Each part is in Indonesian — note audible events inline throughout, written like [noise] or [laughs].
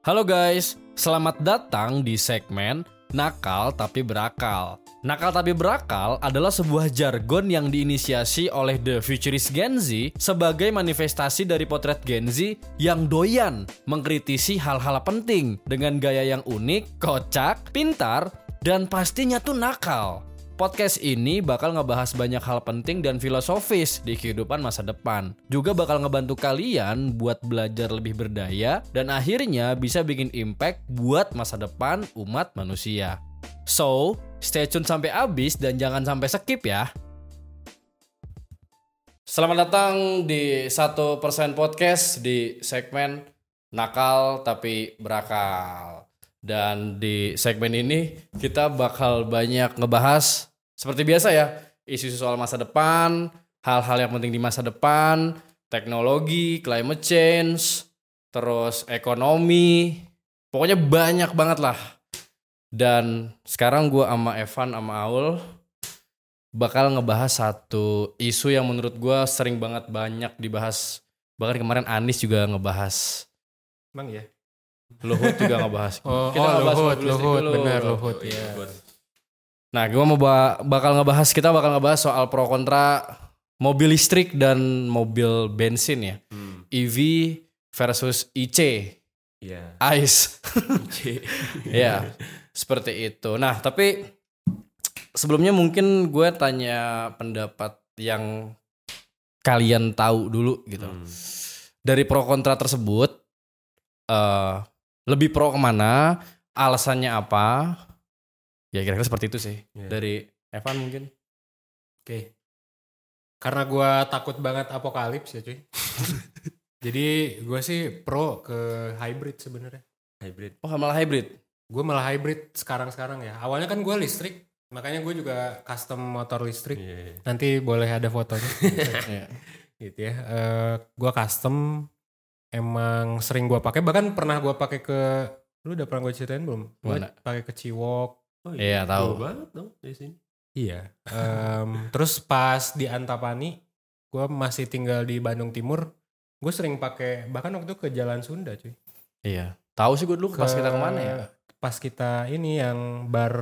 Halo guys, selamat datang di segmen Nakal Tapi Berakal. Nakal Tapi Berakal adalah sebuah jargon yang diinisiasi oleh The Futurist Gen Z sebagai manifestasi dari potret Gen Z yang doyan mengkritisi hal-hal penting dengan gaya yang unik, kocak, pintar, dan pastinya tuh nakal. Podcast ini bakal ngebahas banyak hal penting dan filosofis di kehidupan masa depan. Juga bakal ngebantu kalian buat belajar lebih berdaya dan akhirnya bisa bikin impact buat masa depan umat manusia. So, stay tune sampai habis dan jangan sampai skip ya. Selamat datang di 1% podcast di segmen nakal tapi berakal. Dan di segmen ini kita bakal banyak ngebahas seperti biasa ya, isu-isu soal masa depan, hal-hal yang penting di masa depan, teknologi, climate change, terus ekonomi, pokoknya banyak banget lah. Dan sekarang gue sama Evan sama Aul bakal ngebahas satu isu yang menurut gue sering banget banyak dibahas. Bahkan kemarin Anis juga ngebahas. Emang ya? Luhut juga ngebahas. [laughs] Oh, Kita oh ngebahas Luhut, Luhut, bener Luhut. Iya. Iya. Nah, gue mau ba- bakal ngebahas kita bakal ngebahas soal pro kontra mobil listrik dan mobil bensin ya. Hmm. EV versus IC, Iya. ICE. [laughs] ya, seperti itu. Nah, tapi sebelumnya mungkin gue tanya pendapat yang kalian tahu dulu gitu. Hmm. Dari pro kontra tersebut, eh lebih pro ke mana? Alasannya apa? Ya kira-kira seperti itu sih. Iya. Dari Evan mungkin. Oke. Karena gua takut banget apokalips ya cuy. [laughs] Jadi gue sih pro ke hybrid sebenarnya. hybrid Oh malah hybrid. Gue malah hybrid sekarang-sekarang ya. Awalnya kan gue listrik, makanya gue juga custom motor listrik. Iya. Nanti boleh ada fotonya. [laughs] Iya. gitu ya. Eh gue custom emang sering gue pakai bahkan pernah gue pakai ke lu udah pernah gue ceritain belum? Gue pakai ke Ciwok. Oh Iya, tahu. Jauh banget dong dari sini. Iya. Em, [laughs] terus pas di Antapani, gue masih tinggal di Bandung Timur. Gue sering pakai bahkan waktu itu ke Jalan Sunda cuy. Iya. Tahu sih gue dulu pas kita ke mana ya? Pas kita ini yang bar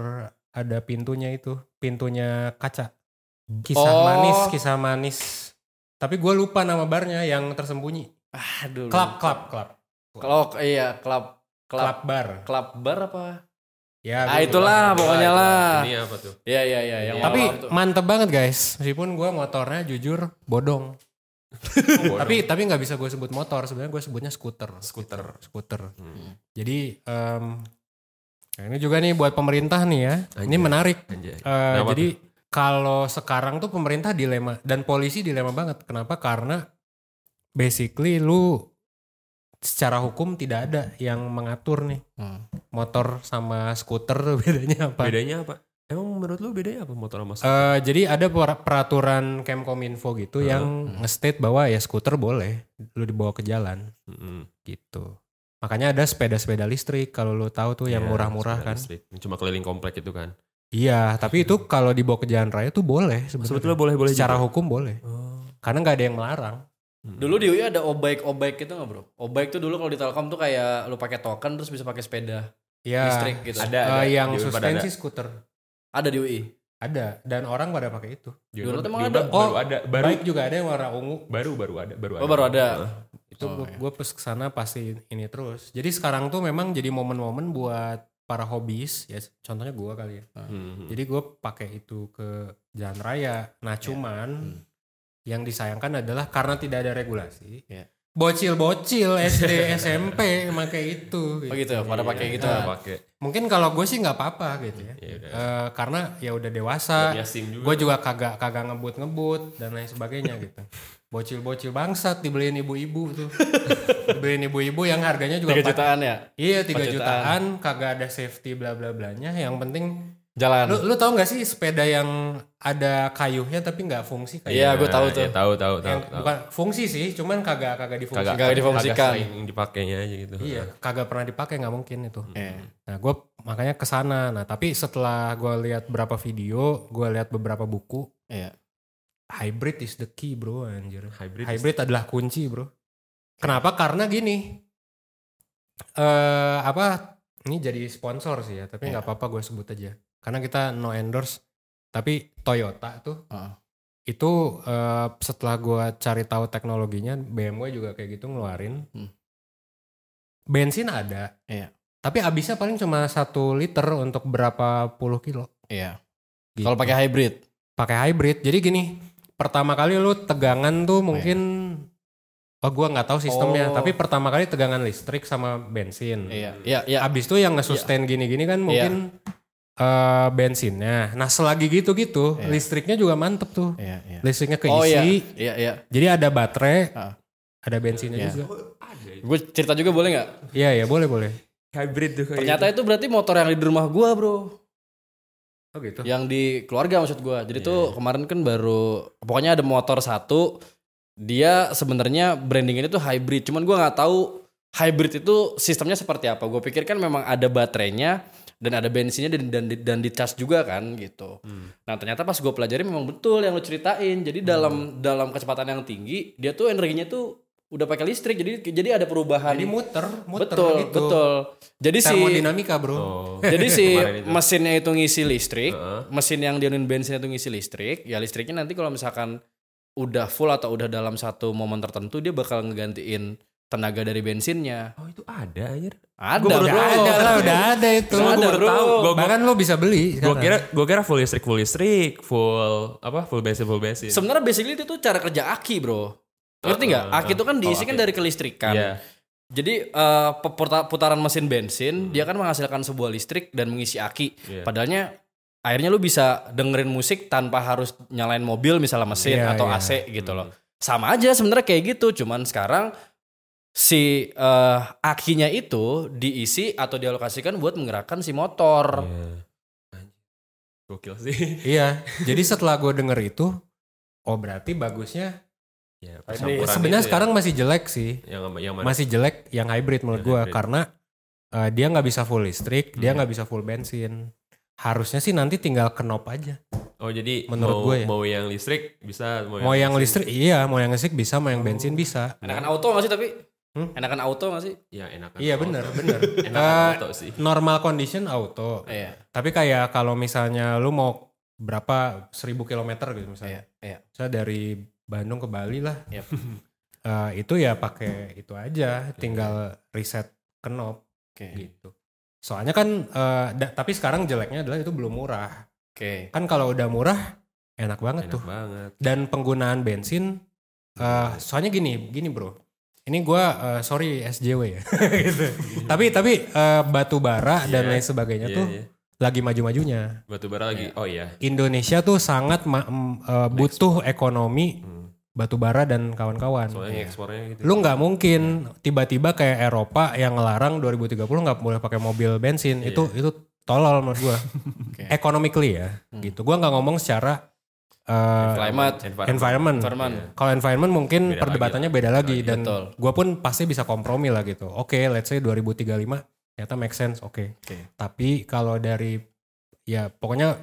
ada pintunya itu, pintunya kaca. Kisah Oh. manis, kisah manis. Tapi gue lupa nama barnya yang tersembunyi. Aduh. Club, club, club. Klub iya, klub klub Club bar. klub bar apa? Ya, Ah, gua itulah pokoknya lah. Ini apa tuh? Iya iya iya yang Tapi tuh. mantep banget guys. Meskipun gue motornya jujur [laughs] bodong. Tapi tapi nggak bisa gue sebut motor. Sebenarnya gue sebutnya skuter. Skuter. Skuter. Hmm. Jadi em, nah ini juga nih buat pemerintah nih ya. Ini Anjay. menarik. Anjay. Eh, Kenapa jadi kalau sekarang tuh pemerintah dilema dan polisi dilema banget. Kenapa? Karena basically lu secara hukum tidak ada yang mengatur nih Hmm. motor sama skuter tuh [laughs] bedanya apa? Bedanya apa? Emang menurut lu bedanya apa motor sama skuter? Eh, jadi ada per- peraturan Kemkominfo gitu Hmm. yang nge-state bahwa ya skuter boleh lu dibawa ke jalan Mm-mm. gitu. Makanya ada sepeda-sepeda listrik kalau lu tahu tuh yang Iya, murah-murah sepeda kan. listrik. Cuma keliling komplek itu kan. Iya, tapi itu kalau dibawa ke jalan raya tuh boleh. Sebetulnya boleh-boleh Secara juga. hukum boleh. Oh. Karena nggak ada yang melarang. Hmm. Dulu di UI ada obaik obaik gitu nggak bro? Obaik tuh dulu kalau di Telkom tuh kayak lu pakai token terus bisa pakai sepeda Iya. listrik gitu. Ada, Eh, ada. yang Di Unpad suspensi ada. skuter. Ada di UI. Ada dan orang pada pakai itu. Di Dulu tuh emang ada. Oh, baru ada. Baru, Baik juga ada yang warna ungu. baru, baru ada. Baru Oh, baru ada. Itu Oh, gue pas ke sana pasti ini terus. Jadi sekarang tuh memang jadi momen-momen buat para hobis ya contohnya gue kali ya. Hmm. Jadi gue pakai itu ke jalan raya. Nah cuman Hmm. Yang disayangkan adalah karena tidak ada regulasi. Iya. Bocil-bocil [laughs] SD SMP pakai itu. Oh gitu ya, pada pakai gitu. Iya, ya. pakai. Mungkin kalau gue sih nggak apa-apa gitu ya. Iya. Eh, karena ya udah dewasa. Gue juga kagak kagak ngebut-ngebut dan lain sebagainya gitu. Bocil-bocil bangsat dibeliin ibu-ibu tuh. [laughs] dibeliin ibu-ibu yang harganya juga Tiga jutaan ya Iya 3 Empat jutaan. kagak ada safety bla bla blanya. Yang penting jalan. lu lu tau gak sih sepeda yang ada kayunya tapi nggak fungsi kayak Iya, gue tahu tuh. Iya, tahu, tahu, tahu. yang tahu. bukan fungsi sih, cuman kagak kagak difungsikan. Kagak difungsikan. sering dipakainya aja gitu. Iya, kagak pernah dipakai nggak mungkin itu. Iya. Nah, gue makanya ke sana. Nah, tapi setelah gue lihat berapa video, gue lihat beberapa buku, Iya. hybrid is the key, bro, anjir. Hybrid. Hybrid adalah kunci, bro. Kenapa? Karena gini. eh apa ini jadi sponsor sih ya, tapi Iya. nggak apa-apa gue sebut aja. Karena kita no endorse. Tapi Toyota tuh Heeh. itu eh, setelah gue cari tahu teknologinya, BMW juga kayak gitu ngeluarin. Hmm. Bensin ada, Iya. tapi habisnya paling cuma satu liter untuk berapa puluh kilo. Iya. Gitu. Kalau pakai hybrid. pakai hybrid. Jadi gini, pertama kali lu tegangan tuh mungkin oh gua nggak tahu sistemnya, Oh. tapi pertama kali tegangan listrik sama bensin. Iya. Iya, iya. Abis itu yang nge-sustain gini-gini kan mungkin eh, bensinnya. Nah, selagi gitu-gitu, Iya. listriknya juga mantep tuh. Iya, iya. Listriknya keisi. Oh iya. Iya, iya. Jadi ada baterai, Ah. ada bensinnya Iya. juga. Itu. Gue cerita juga boleh nggak? Iya, ya boleh, boleh. Hybrid tuh kayak Ternyata itu berarti motor yang di rumah gua, Bro. Oh gitu. Yang di keluarga maksud gua. Jadi tuh kemarin kan baru pokoknya ada motor satu dia sebenarnya brandingannya tuh hybrid. Cuman gua nggak tahu hybrid itu sistemnya seperti apa. Gue pikir kan memang ada baterainya dan ada bensinnya dan dan, dan di charge juga kan gitu. Hmm. Nah ternyata pas gue pelajari memang betul yang lu ceritain. Jadi dalam dalam kecepatan yang tinggi dia tuh energinya tuh udah pakai listrik. Jadi jadi ada perubahan. Jadi muter, muter betul gitu. betul. Jadi si Termodinamika, Bro. Oh. jadi [laughs] si mesinnya itu ngisi listrik, Heeh. mesin yang dianuin bensin itu ngisi listrik, ya listriknya nanti kalau misalkan udah full atau udah dalam satu momen tertentu dia bakal ngegantiin tenaga dari bensinnya. Oh itu ada anjir. Ada Gua baru bro. Udah ada lah, udah ada itu. Udah ada, bro. tahu. Gua- gua- Bahkan lo bisa beli. Gue kira gue kira full listrik full listrik full apa full bensin full bensin. Sebenarnya basically itu tuh cara kerja aki bro. Ngerti nggak? Uh, uh, Aki itu kan uh. diisikan Oh, aki. dari kelistrikan. Iya. Jadi eh, peputa- putaran mesin bensin dia kan menghasilkan sebuah listrik dan mengisi aki. Iya. Padahalnya akhirnya lu bisa dengerin musik tanpa harus nyalain mobil misalnya mesin Iya, atau iya. AC gitu loh. Sama aja sebenarnya kayak gitu, cuman sekarang si eh, akinya itu diisi atau dialokasikan buat menggerakkan si motor. Iya. Anjir. Gokil sih. [laughs] Iya, jadi setelah gue denger itu, oh berarti bagusnya. Ya, Sebenarnya ya. sekarang masih jelek sih, yang yang mana? masih jelek yang hybrid menurut Yang gue karena eh, dia nggak bisa full listrik, dia Hmm. nggak bisa full bensin. Harusnya sih nanti tinggal kenop aja. Oh jadi Menurut mau, gue ya. mau yang listrik bisa Mau yang bensin. listrik iya, mau yang listrik bisa, mau yang bensin bisa. Enakan auto gak sih tapi? Hmm? Enakan auto gak sih? Ya enakan. Iya auto. bener [laughs] bener. Enakan Eh, auto sih. normal condition auto. Iya, Tapi kayak kalau misalnya lu mau berapa seribu kilometer gitu misalnya. iya, iya. Saya dari Bandung ke Bali lah. Yep. [laughs] Eh, itu ya pakai itu aja, tinggal reset knob Oke. gitu. Soalnya kan, eh, da- tapi sekarang jeleknya adalah itu belum murah. Oke. Kan kalau udah murah, enak banget Enak tuh. banget. Dan penggunaan bensin, eh, soalnya gini, gini bro. Ini gua eh, sorry SJW ya. [laughs] gitu. tapi tapi eh, batu bara dan Iya. lain sebagainya Iya, tuh iya. lagi maju-majunya. Batu bara lagi. Oh iya. Indonesia tuh sangat ma- eh, butuh ekonomi Hmm. batu bara dan kawan-kawan. Soalnya ekspornya gitu. Lu nggak mungkin tiba-tiba kayak Eropa yang ngelarang 2030 nggak boleh pakai mobil bensin. Iya. Itu itu tolol menurut gua. [laughs] Oke. Economically ya, Hmm. gitu. Gua nggak ngomong secara eh, Climate. environment. Environment. Iya. Kalau environment mungkin Beda perdebatannya lagi beda lagi dan gua pun pasti bisa kompromi lah gitu. Oke, let's say 2035 ternyata make sense. Oke. Oke. Tapi kalau dari ya pokoknya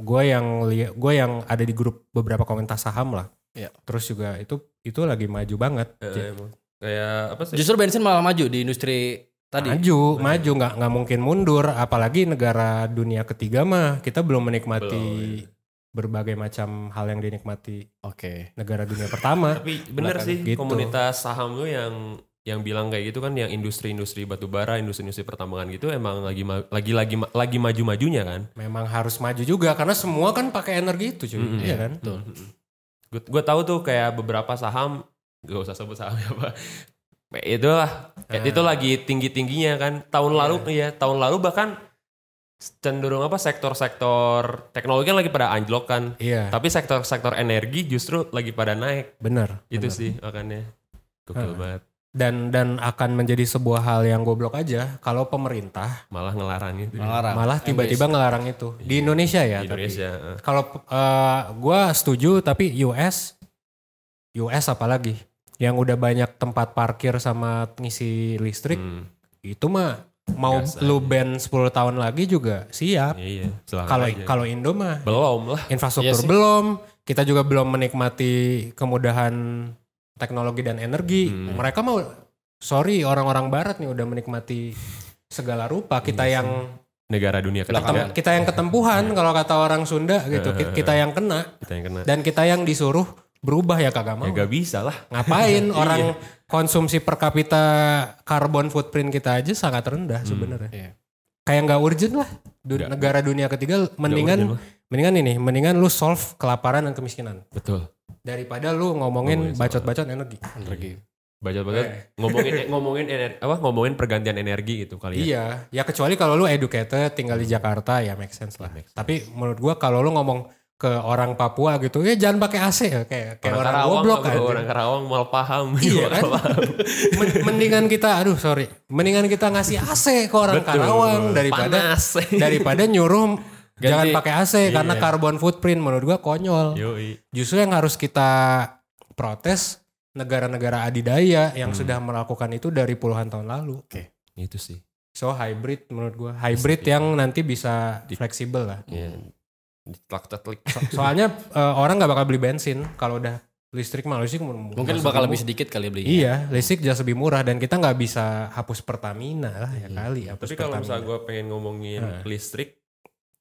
gue yang lihat gue yang ada di grup beberapa komunitas saham lah. Iya. Terus juga itu itu lagi maju banget. Emang. Kayak apa sih? Justru bensin malah maju di industri tadi. Maju, maju nggak nggak mungkin mundur. Apalagi negara dunia ketiga mah kita belum menikmati Belum, iya. Berbagai macam hal yang dinikmati Oke. negara dunia pertama. [laughs] Tapi bener sih gitu. komunitas saham lu yang yang bilang kayak gitu kan yang industri-industri batu bara, industri-industri pertambangan gitu emang lagi ma- lagi lagi ma- lagi maju-majunya kan. Memang harus maju juga karena semua kan pakai energi itu cuy, Mm-mm. iya kan? Betul. Gue gue tahu tuh kayak beberapa saham gak usah sebut sahamnya [laughs] apa. Itulah, kayak Ah. itu lagi tinggi-tingginya kan. Tahun lalu ya, tahun lalu bahkan cenderung apa sektor-sektor teknologi kan lagi pada anjlok kan. Iya, Tapi sektor-sektor energi justru lagi pada naik. bener. Itu bener. sih makanya. Gokil Ah. banget. Dan dan akan menjadi sebuah hal yang goblok aja kalau pemerintah Malah ngelarang gitu. Melarang. malah tiba-tiba ngelarang itu di Indonesia ya. Di tapi. Indonesia. Kalau eh, gua setuju tapi US US apalagi yang udah banyak tempat parkir sama ngisi listrik Hmm, itu mah mau Gas lu aja. ban 10 tahun lagi juga siap. Iya, iya. Kalau Indo mah belum lah. infrastruktur Iya sih. belum, kita juga belum menikmati kemudahan teknologi dan energi. Hmm. Mereka mau sorry orang-orang barat nih udah menikmati segala rupa kita Iya yang Negara dunia ketiga kita yang ketempuhan kalau kata orang Sunda gitu Ki- kita yang kena kita yang kena. dan kita yang disuruh berubah ya kagak mau Ya gak bisa lah. ngapain [laughs] orang konsumsi per kapita carbon footprint kita aja sangat rendah sebenarnya Iya. kayak nggak urgent lah Du- Nggak. negara dunia ketiga mendingan mendingan ini mendingan lu solve kelaparan dan kemiskinan Betul. daripada lu ngomongin bacot-bacot energi Energi. Baca banget Eh. [laughs] ngomongin ngomongin ener, apa ngomongin pergantian energi gitu kali ya. Iya, ya kecuali kalau lu educated tinggal di Jakarta ya make sense lah. Make sense. Tapi menurut gua kalau lu ngomong ke orang Papua gitu, ya jangan pakai AC ya kayak kayak orang, goblok bro, aja. Orang Karawang mal paham. Iya Mal kan? [laughs] mendingan kita, aduh sorry, mendingan kita ngasih AC ke orang Betul. Karawang daripada Panas. [laughs] daripada nyuruh jangan pakai AC karena Iya. carbon footprint menurut gua konyol. Yoi. Justru yang harus kita protes negara-negara adidaya yang Hmm. sudah melakukan itu dari puluhan tahun lalu. Itu sih. So hybrid menurut gua hybrid yang nanti bisa Di- fleksibel lah. Iya. Ditlak-tlak. So- soalnya eh, orang nggak bakal beli bensin kalau udah listrik mah listrik mu- Mungkin bakal lebih sedikit kali ya belinya. Iya, listrik jelas lebih murah dan kita nggak bisa hapus Pertamina lah ya kali. Hapus Tapi kalau misalnya gue pengen ngomongin Nah. listrik,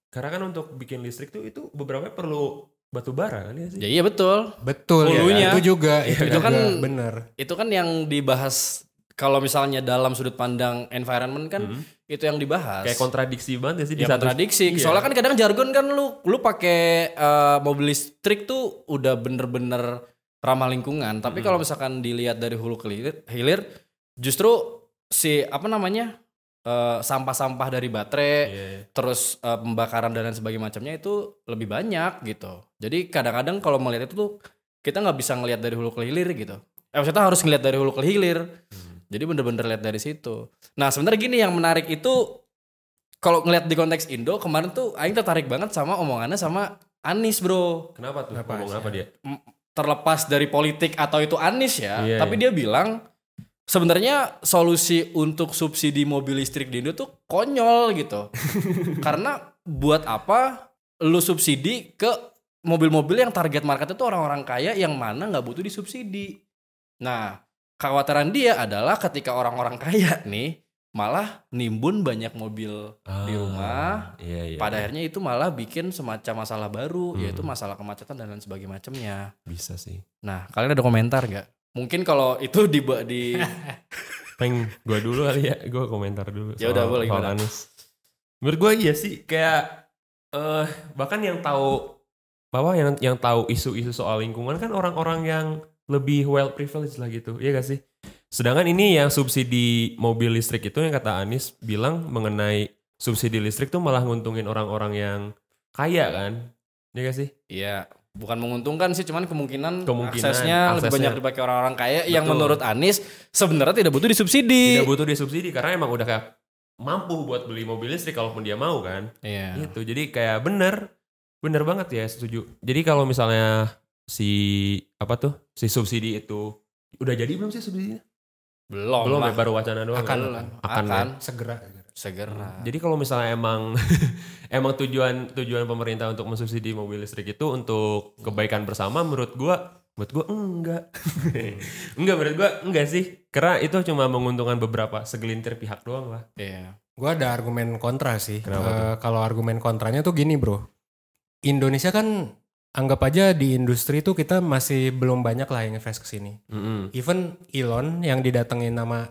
karena kan untuk bikin listrik tuh itu beberapa perlu batu bara kan ya sih? Ya iya betul. betul ya, itu juga itu, Itu kan- bener. Itu kan yang dibahas kalau misalnya dalam sudut pandang environment kan Hmm. itu yang dibahas. Kayak kontradiksi banget ya sih di ya satu kontradiksi. Iya. Soalnya kan kadang jargon kan lu lu pakai eh, mobil listrik tuh udah bener-bener ramah lingkungan. Tapi Hmm. kalau misalkan dilihat dari hulu ke hilir, hilir, justru si apa namanya eh, sampah-sampah dari baterai, Iya. terus eh, pembakaran dan lain sebagainya macamnya itu lebih banyak gitu. Jadi kadang-kadang kalau melihat itu tuh kita nggak bisa ngelihat dari hulu ke hilir gitu. Eh maksudnya harus ngelihat dari hulu ke hilir. Jadi bener-bener lihat dari situ. Nah sebenarnya gini yang menarik itu kalau ngelihat di konteks Indo kemarin tuh Aing tertarik banget sama omongannya sama Anis bro. Kenapa tuh? Kenapa Ngomong apa dia? Terlepas dari politik atau itu Anis ya, Iya, tapi dia bilang sebenarnya solusi untuk subsidi mobil listrik di Indo tuh konyol gitu. [laughs] Karena buat apa lu subsidi ke mobil-mobil yang target marketnya tuh orang-orang kaya yang mana nggak butuh disubsidi. Nah, kekhawatiran dia adalah ketika orang-orang kaya nih malah nimbun banyak mobil di rumah Iya, iya. pada iya. akhirnya itu malah bikin semacam masalah baru Hmm. yaitu masalah kemacetan dan lain sebagainya macamnya. bisa sih. Nah, kalian ada komentar nggak? Mungkin kalau itu di di [laughs] Peng, gua dulu kali ya, gua komentar dulu. Ya udah, boleh, gimana? Anies. Menurut gua iya sih, kayak eh bahkan yang tahu bahwa yang yang tahu isu-isu soal lingkungan kan orang-orang yang lebih well privileged lah gitu, iya gak sih? Sedangkan ini yang subsidi mobil listrik itu yang kata Anies bilang mengenai subsidi listrik tuh malah nguntungin orang-orang yang kaya kan, iya gak sih? ya bukan menguntungkan sih, cuman kemungkinan, Kemungkinan, aksesnya, lebih aksesnya. banyak dipakai orang-orang kaya yang Betul. menurut Anies sebenarnya tidak butuh disubsidi. Tidak butuh disubsidi karena emang udah kayak mampu buat beli mobil listrik kalaupun dia mau kan. Iya. Gitu. Jadi kayak bener, bener banget ya setuju. Jadi kalau misalnya si apa tuh si subsidi itu udah jadi belum sih subsidinya? Belum, belum lah. ya baru wacana doang. Akan, kan? akan, akan, ya. Segera. segera. Jadi kalau misalnya emang [laughs] emang tujuan tujuan pemerintah untuk mensubsidi mobil listrik itu untuk kebaikan bersama, menurut gua menurut gua enggak. [laughs] enggak menurut gua enggak sih. Karena itu cuma menguntungkan beberapa segelintir pihak doang lah. Iya. Gue ada argumen kontra sih. Kenapa Eh, Kalau argumen kontranya tuh gini bro. Indonesia kan anggap aja di industri tuh kita masih belum banyak lah yang invest ke sini. Mm-mm. Even Elon yang didatengin nama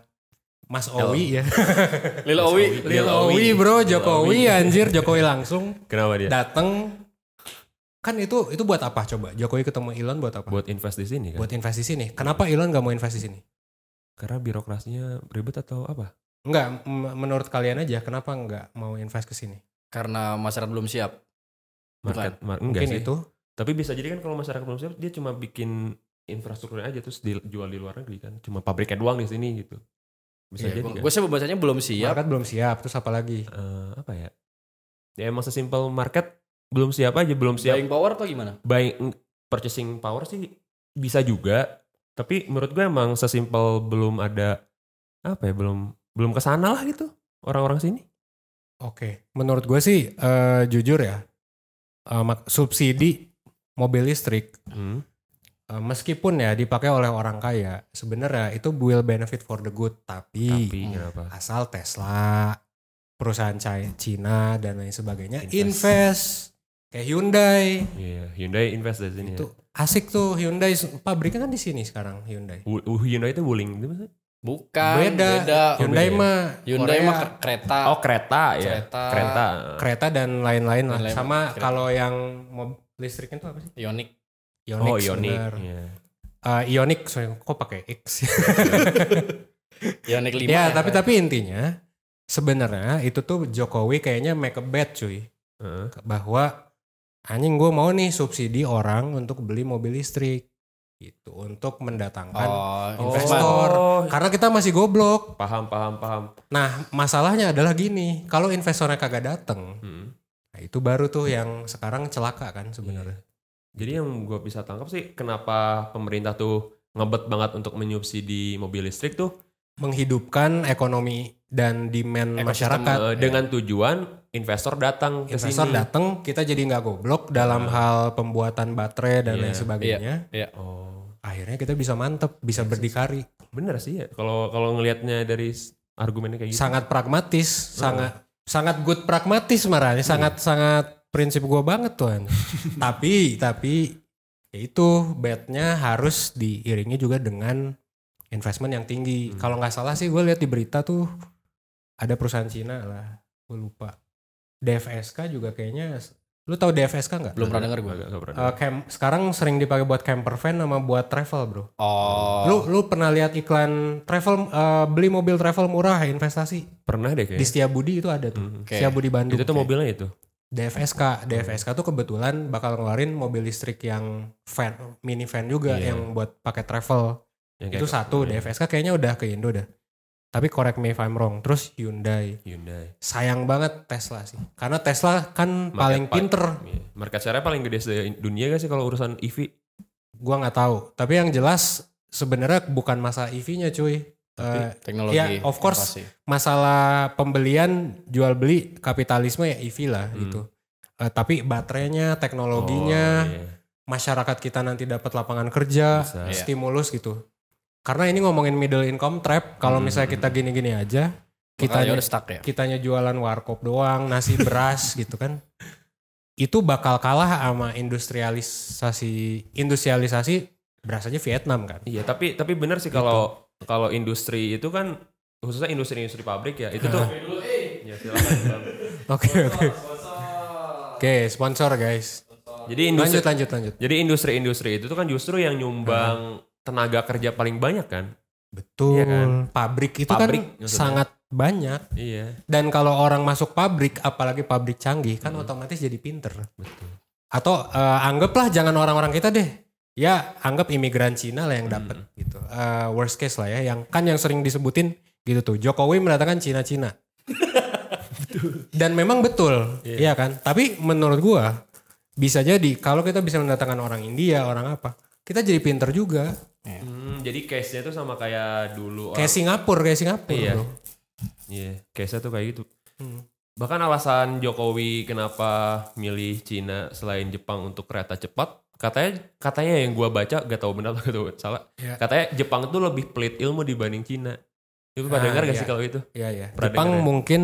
Mas Owi ya. [laughs] Lil Owi. Lil Owi bro, Lil Jokowi Owi. anjir, Jokowi langsung Kenapa dia? dateng. Kan itu itu buat apa coba? Jokowi ketemu Elon buat apa? Buat invest di sini kan? Buat invest di sini. Kenapa Elon gak mau invest di sini? Karena birokrasinya ribet atau apa? Enggak, m- menurut kalian aja kenapa nggak mau invest ke sini? Karena masyarakat belum siap. Market, mar- enggak Mungkin sih. itu. Tapi bisa jadi kan kalau masyarakat belum siap, dia cuma bikin infrastrukturnya aja terus dijual di luar negeri kan. Cuma pabriknya doang di sini gitu. Bisa Iya, jadi kan? Gue sih bacanya belum siap. Market belum siap, terus apa lagi? Eh, apa ya? Ya emang sesimpel market belum siap aja, belum siap Buying power atau gimana? buying purchasing power sih bisa juga. Tapi menurut gue emang sesimpel belum ada apa ya belum belum ke sana lah gitu orang-orang sini. Oke, menurut gue sih eh, jujur ya, eh, mak- subsidi mobil listrik Hmm. eh, meskipun ya dipakai oleh orang kaya, sebenarnya itu will benefit for the good, tapi, Tapi kenapa? asal Tesla, perusahaan Ci- Cina dan lain sebagainya Invest. invest, kayak Hyundai Iya, Hyundai invest dari sini. itu ya. asik tuh Hyundai pabriknya kan di sini sekarang Hyundai. Wu- Hyundai itu Wuling itu maksudnya? Bukan, beda. beda. Hyundai ya? mah Hyundai mah ke- kereta. Oh kereta ya. Kereta. Kereta. kereta dan lain-lain lah. Sama kalau yang mobil listriknya tuh apa sih? Ioniq. Ioniq. Oh. Iya. Eh, Ioniq, sorry, kok pakai X? [laughs] Ioniq 5. ya, tapi tapi intinya sebenarnya itu tuh Jokowi kayaknya make a bet cuy Heeh. bahwa anjing gue mau nih subsidi orang untuk beli mobil listrik gitu untuk mendatangkan Oh, investor. Oh, karena kita masih goblok. paham paham paham. Nah, masalahnya adalah gini, kalau investornya kagak dateng, Hmm. Nah itu baru tuh yang sekarang celaka kan sebenarnya. Jadi yang gue bisa tangkap sih kenapa pemerintah tuh ngebet banget untuk menyubsidi mobil listrik tuh Menghidupkan ekonomi dan demand Ekosistem, masyarakat. eh, dengan tujuan investor datang ke Investor datang, kita jadi nggak goblok dalam hal pembuatan baterai dan Iya, lain sebagainya. Oh, Akhirnya kita bisa mantep, bisa berdikari. bener sih ya. Kalau kalau ngelihatnya dari argumennya kayak gitu. Sangat pragmatis, sangat sangat good pragmatis marahnya, sangat sangat prinsip gua banget tuh. [laughs] Tapi tapi ya itu betnya harus diiringi juga dengan investment yang tinggi. Hmm. Kalau nggak salah sih gue lihat di berita tuh ada perusahaan Cina lah, gue lupa. DFSK juga kayaknya, lu tahu DFSK nggak? Belum pernah denger gue. Pernah Eh, camp- sekarang sering dipakai buat camper van sama buat travel bro. Oh. Lu lu pernah lihat iklan travel eh, beli mobil travel murah investasi Pernah deh di kayaknya. Setiabudi itu ada tuh. Hmm. Oke. Setiabudi Bandung. Itu tuh mobilnya itu. DFSK. DFSK tuh kebetulan bakal ngeluarin mobil listrik yang van, mini van juga Iya. yang buat pakai travel. Yang itu kayak- satu iya, DFSK kayaknya udah ke Indo dah. Tapi correct me if I'm wrong. Terus Hyundai. Hyundai. Sayang banget Tesla sih. Karena Tesla kan Market paling pa- pinter. Iya. Market share paling gede se dunia gak sih kalau urusan EV? Gua nggak tahu. Tapi yang jelas sebenarnya bukan masa EV-nya cuy. Eh, teknologi. ya, of course. inovasi. masalah pembelian jual beli kapitalisme ya EV lah Hmm. gitu. Eh, tapi baterainya, teknologinya, Oh, iya. masyarakat kita nanti dapat lapangan kerja, Bisa. Iya. stimulus gitu. Karena ini ngomongin middle income trap, kalau Hmm. misalnya kita gini-gini aja, udah stuck ya. kitanya jualan warkop doang, nasi beras [laughs] gitu kan. Itu bakal kalah sama industrialisasi industrialisasi berasanya Vietnam kan. Iya, tapi tapi benar sih Gitu. kalau kalau industri itu kan khususnya industri-industri pabrik ya, itu tuh Ya, silakan. [laughs] Oke oke. Oke, sponsor guys. Jadi industri Lanjut lanjut lanjut. jadi industri-industri itu tuh kan justru yang nyumbang tenaga kerja paling banyak kan? Betul. Iya kan? Pabrik itu Pabrik, kan maksudnya. sangat banyak. Iya, Dan kalau orang masuk pabrik, apalagi pabrik canggih, kan otomatis jadi pinter. betul. Atau eh, anggaplah jangan orang-orang kita deh. Ya anggap imigran Cina lah yang dapat gitu. Eh, worst case lah ya. Yang kan yang sering disebutin gitu tuh. Jokowi mendatangkan Cina-Cina. Dan memang betul, iya kan. Tapi menurut gua bisa jadi kalau kita bisa mendatangkan orang India, orang apa, kita jadi pinter juga. Hmm, jadi case-nya tuh sama kayak dulu Kayak Singapura, kayak Singapura. Iya. bro. Iya, case-nya tuh kayak gitu. Hmm. Bahkan alasan Jokowi kenapa milih Cina selain Jepang untuk kereta cepat, katanya katanya yang gua baca gak tahu benar atau salah. Iya. Katanya Jepang tuh lebih pelit ilmu dibanding Cina. Itu pada Ah, dengar gak iya. sih kalau itu? Iya ya. Pernah Jepang dengar ya? mungkin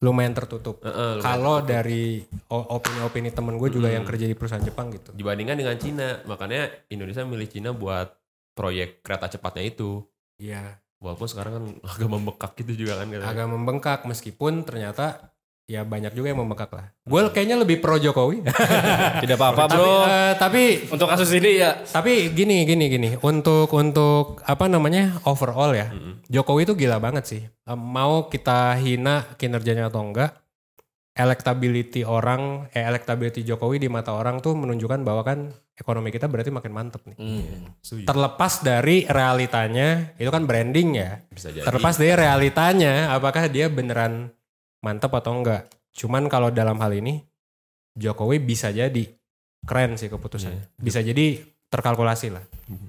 lumayan tertutup. Heeh, lumayan Kalau dari opini-opini temen gue juga Hmm. yang kerja di perusahaan Jepang gitu. dibandingkan dengan Cina. Makanya Indonesia milih Cina buat proyek kereta cepatnya itu. Iya. Walaupun sekarang kan [laughs] agak membekak gitu juga kan katanya. Agak membengkak meskipun ternyata ya banyak juga yang membengkak lah. Gue kayaknya lebih pro Jokowi. [laughs] Tidak apa-apa tapi, bro. eh, tapi Untuk kasus ini ya. tapi gini gini gini untuk untuk apa namanya overall ya Mm-mm. Jokowi itu gila banget sih. Eh, Mau kita hina kinerjanya atau enggak, electability orang, eh electability Jokowi di mata orang tuh menunjukkan bahwa kan ekonomi kita berarti makin mantep nih. Hmm. Setuju. Terlepas dari realitanya, itu kan branding ya. Bisa jadi. Terlepas dari realitanya, apakah dia beneran mantep atau enggak. Cuman kalau dalam hal ini, Jokowi bisa jadi keren sih keputusannya. Iya. Bisa jadi terkalkulasi lah.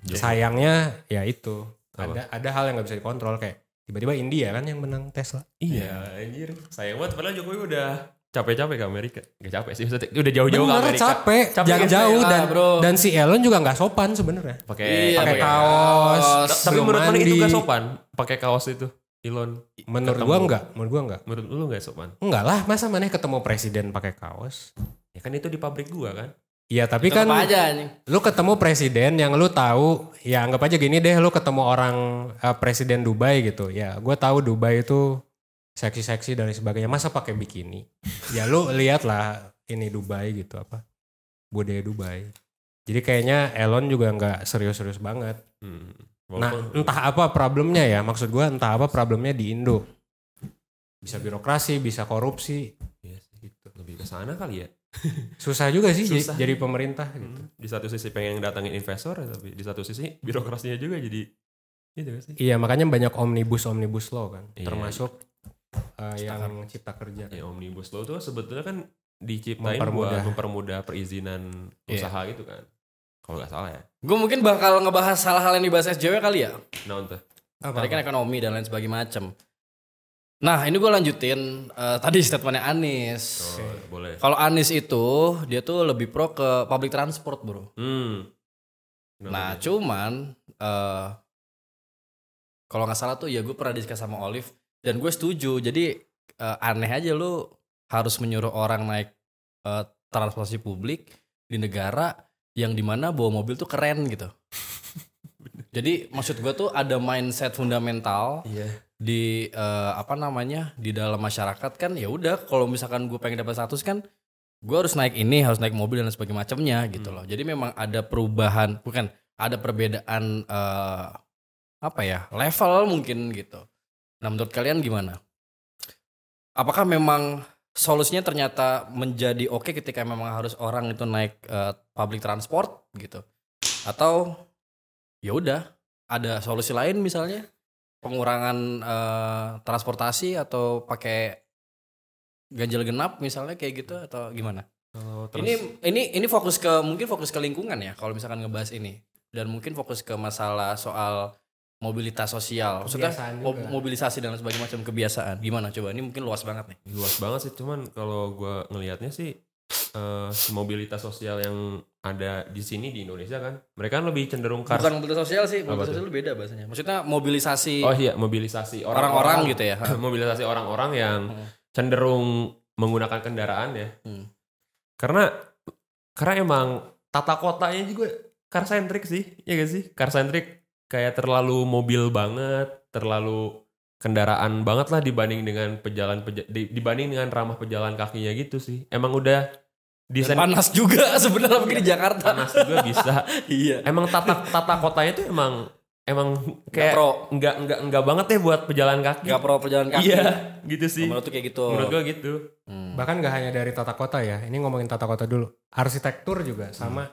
Jokowi. Sayangnya ya itu Apa? ada ada hal yang nggak bisa dikontrol kayak tiba-tiba India kan yang menang Tesla. Iya, anjir. Sayang banget padahal Jokowi udah capek-capek ke Amerika. Gak capek sih, maksudnya udah jauh-jauh ke Amerika. capek, Capek jangan jauh Ah, dan bro. dan si Elon juga nggak sopan sebenarnya. Pakai Iya, Pakai kaos, kaos. Ta- Tapi menurut mana itu gak sopan? Pakai kaos itu, Elon. Menurut Ketemu. gua enggak, menurut gua enggak. Menurut lu gak sopan? Enggak lah, masa mana ketemu presiden pakai kaos? Ya kan itu di pabrik gua kan. Iya, tapi kan aja lu ketemu presiden yang lu tahu, ya anggap aja gini deh, lu ketemu orang eh, presiden Dubai gitu. Ya, gua tahu Dubai itu seksi-seksi dan sebagainya. Masa pakai bikini? ya lu lihatlah ini Dubai gitu apa? Budaya Dubai. Jadi kayaknya Elon juga nggak serius-serius banget. Hmm. Nah, Walaupun- entah apa problemnya ya. Maksud gua entah apa problemnya di Indo. Bisa birokrasi, bisa korupsi. Iya sih, gitu. Lebih ke sana kali ya. [laughs] Susah juga sih jadi- Susah. jadi pemerintah gitu. Hmm. Di satu sisi pengen datangin investor, tapi di satu sisi birokrasinya juga jadi itu gak sih? Iya, makanya banyak omnibus omnibus law kan. Iya. Termasuk uh, yang cipta kerja. Ya omnibus law tuh sebetulnya kan diciptain Mempermudah. buat mempermudah perizinan Iya. usaha gitu kan. Kalau nggak salah ya. Gue mungkin bakal ngebahas hal-hal yang dibahas SJW kali ya. Nah untuk Tadi kan ekonomi dan lain sebagainya macam. Nah ini gue lanjutin eh, tadi statementnya Anis. oh, boleh. Kalau Anis itu dia tuh lebih pro ke public transport bro. Hmm. Nah dia? cuman eh kalau nggak salah tuh ya gue pernah diskus sama Olive dan gue setuju. Jadi eh, aneh aja lu harus menyuruh orang naik eh, transportasi publik di negara yang di mana bawa mobil tuh keren gitu. Jadi maksud gue tuh ada mindset fundamental Iya. di eh, apa namanya di dalam masyarakat kan ya udah kalau misalkan gue pengen dapat status kan gue harus naik ini harus naik mobil dan sebagainya macamnya gitu loh. Jadi memang ada perubahan bukan ada perbedaan eh, apa ya level mungkin gitu. Nah menurut kalian gimana? Apakah memang solusinya ternyata menjadi oke ketika memang harus orang itu naik eh, public transport gitu? Atau ya udah ada solusi lain misalnya pengurangan eh, transportasi atau pakai ganjil genap misalnya kayak gitu atau gimana? Kalau terus Ini ini ini fokus ke mungkin fokus ke lingkungan ya kalau misalkan ngebahas ini dan mungkin fokus ke masalah soal mobilitas sosial. Maksudnya mo- juga. mobilisasi dan sebagainya macam kebiasaan. Gimana coba? Ini mungkin luas banget nih. luas banget sih cuman kalau gua ngelihatnya sih eh, mobilitas sosial yang ada di sini di Indonesia kan mereka kan lebih cenderung kar Bukan mobilitas sosial sih, mobilitas tuh? sosial beda bahasanya. Maksudnya mobilisasi oh iya mobilisasi orang-orang gitu ya. [laughs] mobilisasi orang-orang yang Hmm. cenderung menggunakan kendaraan ya Hmm. karena karena emang tata kotanya juga car centric sih ya gak sih car centric kayak terlalu mobil banget terlalu kendaraan banget lah dibanding dengan pejalan peja- di- dibanding dengan ramah pejalan kakinya gitu sih emang udah Dan desain panas juga [laughs] sebenarnya mungkin di Jakarta. panas juga bisa [laughs] iya. emang tata tata kotanya tuh emang emang kayak pro, nggak nggak nggak banget ya buat pejalan kaki gak pro perjalanan kaki. iya gitu sih Menurut kayak gitu. menurut gua gitu Hmm. Bahkan gak hanya dari tata kota ya. Ini ngomongin tata kota dulu. Arsitektur juga sama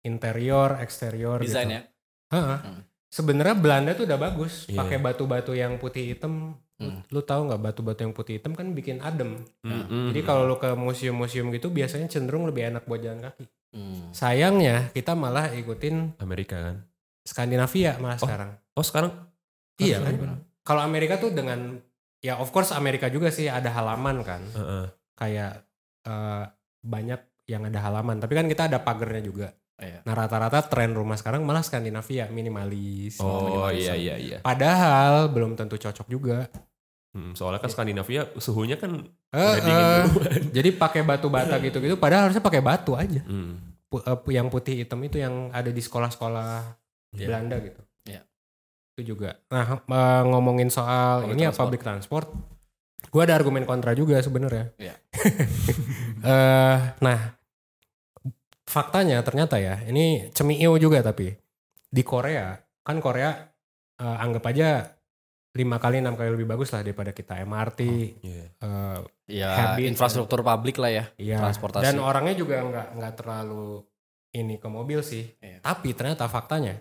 interior, eksterior Desain gitu. ya. Heeh. Hmm. Sebenarnya Belanda tuh udah bagus. Iya. Pakai batu-batu yang putih hitam. Hmm. Lu tahu nggak batu-batu yang putih hitam kan bikin adem. Mm-mm. Jadi kalau lu ke museum-museum gitu biasanya cenderung lebih enak buat jalan kaki. Hmm. Sayangnya kita malah ikutin Amerika kan Skandinavia malah Oh. sekarang. oh sekarang Iya Harusnya kan? Kalau Amerika tuh dengan ya of course Amerika juga sih ada halaman kan. Heeh. Kayak eh, banyak yang ada halaman. Tapi kan kita ada pagernya juga. Iya. Nah rata-rata tren rumah sekarang malah Skandinavia minimalis. Oh minimalis. iya iya iya. Padahal belum tentu cocok juga. Hmm, soalnya kan Skandinavia suhunya kan udah dingin eh, duluan. [laughs] jadi pakai batu bata gitu-gitu. Padahal harusnya pakai batu aja. Hmm. Pu- eh, yang putih hitam itu yang ada di sekolah-sekolah Iya. Belanda gitu. Iya. Itu juga. Nah eh, ngomongin soal Public ini ya transport. public transport. Gue ada argumen kontra juga sebenarnya. Iya. [laughs] Eh, nah faktanya ternyata ya ini cemio juga tapi di Korea kan Korea eh, anggap aja lima kali enam kali lebih bagus lah daripada kita MRT Iya. eh, Ya, Habit. infrastruktur publik lah ya. Iya. Transportasi. Dan orangnya juga nggak nggak terlalu ini ke mobil sih. Iya. Tapi ternyata faktanya